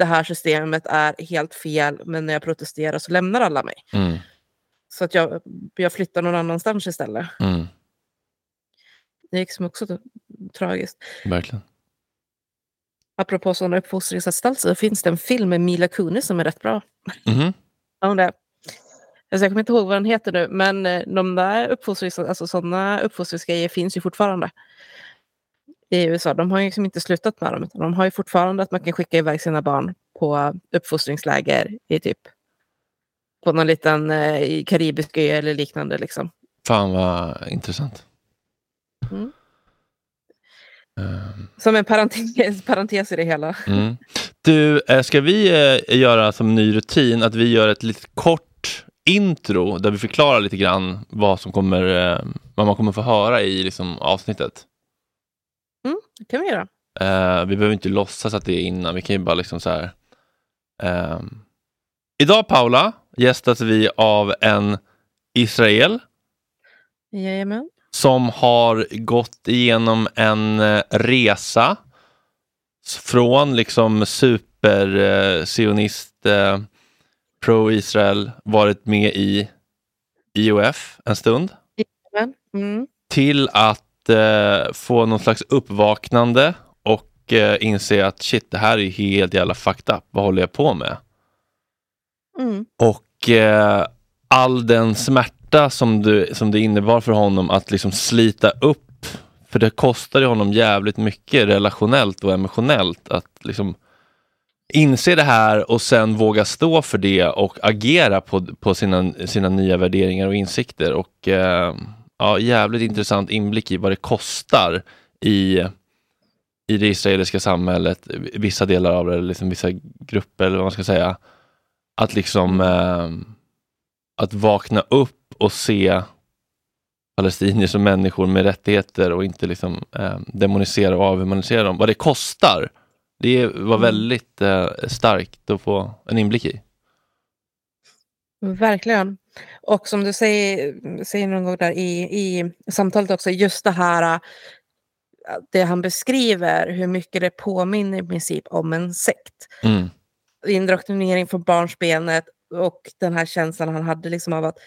det här systemet är helt fel men när jag protesterar så lämnar alla mig. Mm. Så att jag, jag flyttar någon annanstans istället. Mm. Det är liksom också tragiskt. Verkligen. Apropå sådana uppfostringsanstalter så finns det en film med Mila Kunis som är rätt bra. Om det. Alltså jag kommer inte ihåg vad den heter nu, men eh, de där uppfostrings, alltså sådana uppfostringsgrejer finns ju fortfarande. I USA. De har ju liksom inte slutat med dem, utan de har ju fortfarande att man kan skicka iväg sina barn på uppfostringsläger i typ på någon liten eh, karibisk ö eller liknande. Liksom. Fan vad intressant. Mm. Ehm, Som en parentes, parentes i det hela. Mm. Du, eh, ska vi eh, göra som ny rutin att vi gör ett litet kort intro där vi förklarar lite grann vad som kommer, eh, vad man kommer få höra i liksom, avsnittet. Det kan vi göra. Eh, vi behöver inte låtsas att det är innan, vi kan ju bara liksom så här. ehm. Idag Paula gästas vi av en Israel Jajamän. som har gått igenom en eh, resa från liksom super-sionist, eh, pro-Israel, varit med i IOF en stund. Mm. till att eh, få någon slags uppvaknande och eh, inse att shit, det här är helt jävla fucked up. Vad håller jag på med? Mm. Och eh, all den smärta som det, som det innebar för honom att liksom slita upp, för det kostade honom jävligt mycket relationellt och emotionellt att liksom inse det här och sen våga stå för det och agera på, på sina, sina nya värderingar och insikter. Och eh, ja, jävligt intressant inblick i vad det kostar i, i det israeliska samhället, vissa delar av det, eller liksom vissa grupper eller vad man ska säga att liksom eh, att vakna upp och se palestinier som människor med rättigheter och inte liksom eh, demonisera och avhumanisera dem. Vad det kostar, det var väldigt eh, starkt att få en inblick i. Verkligen. Och som du säger, säger någon gång där i, i samtalet också, just det här äh, det han beskriver, hur mycket det påminner i princip om en sekt. Mm. Indoktrinering från barnsbenet och den här känslan han hade liksom av att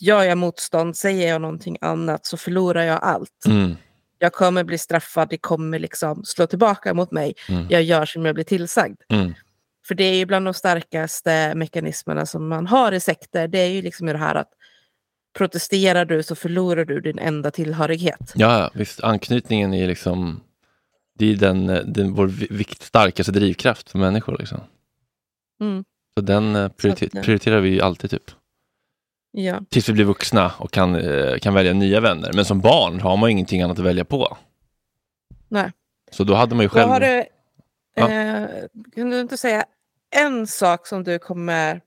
gör jag motstånd, säger jag någonting annat så förlorar jag allt. Mm. Jag kommer bli straffad, det kommer liksom slå tillbaka mot mig. Mm. Jag gör som jag blir tillsagd. Mm. För det är ju bland de starkaste mekanismerna som man har i sekter. Det är ju liksom det här att protesterar du så förlorar du din enda tillhörighet. Ja, visst. Anknytningen är liksom det är den, den, vår vikt, starkaste drivkraft för människor. Liksom. Mm. Så den eh, prioriter, Så ja. prioriterar vi ju alltid. typ. Ja. Tills vi blir vuxna och kan, eh, kan välja nya vänner. Men som barn har man ingenting annat att välja på. Nej. Så då hade man ju Vad själv... har du, Ja. eh, kan du inte säga en sak som du kommer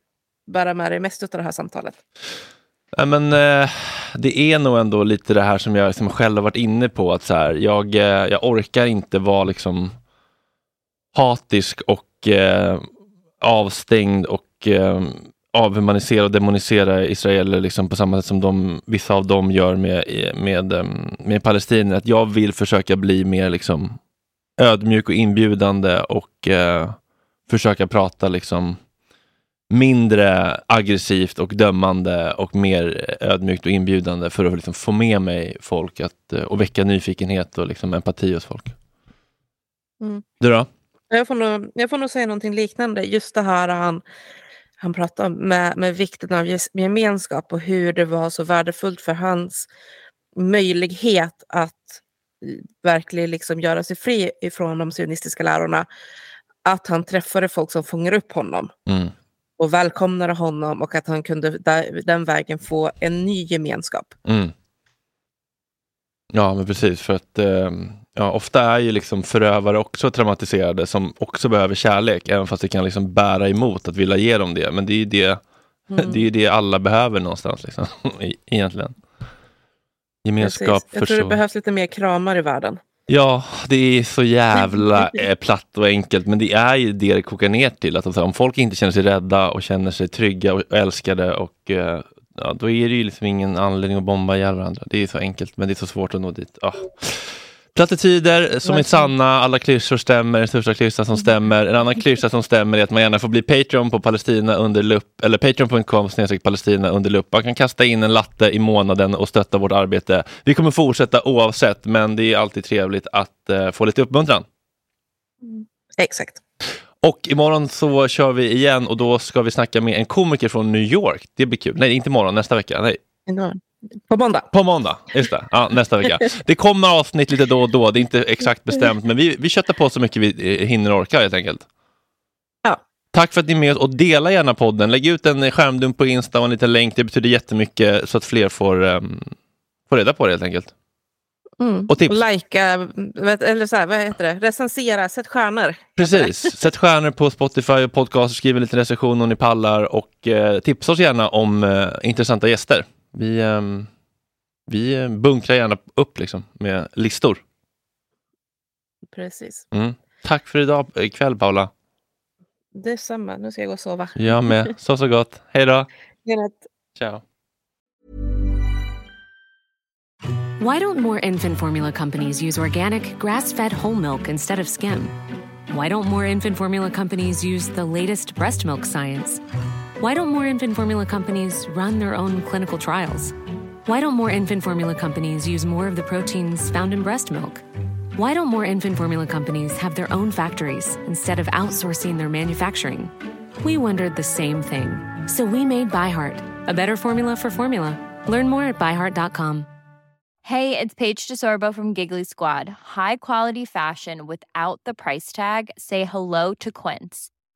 bära med dig mest av det här samtalet? Nej, men, eh, det är nog ändå lite det här som jag liksom själv har varit inne på. att så här, jag, eh, jag orkar inte vara liksom hatisk och eh, avstängd och eh, avhumanisera och demonisera israeler liksom på samma sätt som de, vissa av dem gör med, med, eh, med palestinier. Att jag vill försöka bli mer liksom ödmjuk och inbjudande och eh, försöka prata liksom mindre aggressivt och dömande och mer ödmjukt och inbjudande för att liksom få med mig folk att, eh, och väcka nyfikenhet och liksom empati hos folk. Mm. Du då? Jag får, nog, jag får nog säga någonting liknande. Just det här han, han pratar om med, med vikten av gemenskap och hur det var så värdefullt för hans möjlighet att verkligen liksom göra sig fri ifrån de sionistiska lärorna. Att han träffade folk som fångar upp honom Mm. och välkomnade honom och att han kunde där, den vägen få en ny gemenskap. Mm. Ja, men precis. För att eh, ja, ofta är ju liksom förövare också traumatiserade som också behöver kärlek, även fast det kan liksom bära emot att vilja ge dem det. Men det är ju det, Mm. det, är ju det alla behöver någonstans, liksom, egentligen. Gemenskap, Precis. Jag tror det behövs lite mer kramar i världen. Ja, det är så jävla eh, platt och enkelt, men det är ju det det kokar ner till. Att alltså, om folk inte känner sig rädda och känner sig trygga och älskade, och, eh, ja, då är det ju liksom ingen anledning att bomba ihjäl varandra. Det är så enkelt, men det är så svårt att nå dit. Ah. Plattityder som är sanna, alla klyschor stämmer, den största klyschan som stämmer. En annan klyscha som stämmer är att man gärna får bli Patreon på Palestina under lupp, eller patreon.com snedstreck Palestina under lupp. Man kan kasta in en latte i månaden och stötta vårt arbete. Vi kommer fortsätta oavsett, men det är alltid trevligt att eh, få lite uppmuntran. Exakt. Och imorgon så kör vi igen och då ska vi snacka med en komiker från New York. Det blir kul. Nej, inte imorgon, nästa vecka. Nej, Enormt. På måndag. på måndag. Just det, ja, nästa vecka. Det kommer avsnitt lite då och då. Det är inte exakt bestämt, men vi, vi köttar på så mycket vi eh, hinner och orkar helt enkelt. Ja. Tack för att ni är med oss och dela gärna podden. Lägg ut en skärmdump på Insta och en liten länk. Det betyder jättemycket så att fler får, um, får reda på det helt enkelt. Mm. Och tips. Vet- eller så här, vad heter det? Recensera, sätt stjärnor. Precis. Sätt stjärnor på Spotify och podcast, skriv en liten recension om ni pallar och eh, tipsa oss gärna om eh, intressanta gäster. Vi, ehm, vi eh, bunkrar gärna upp liksom, med listor. Precis. Mm. Tack för idag ikväll Paula. Det är samma. Nu ska jag gå och sova. Jag med. Sov så gott. Hej då. Ciao. Why don't more infant formula companies use organic, grass fed whole milk instead of skim? Why don't more infant formula companies use the latest breast milk science? Why don't more infant formula companies run their own clinical trials? Why don't more infant formula companies use more of the proteins found in breast milk? Why don't more infant formula companies have their own factories instead of outsourcing their manufacturing? We wondered the same thing. So we made ByHeart, a better formula for formula. Learn more at byheart.com. Hey, it's Paige DeSorbo from Giggly Squad. High quality fashion without the price tag. Say hello to Quince.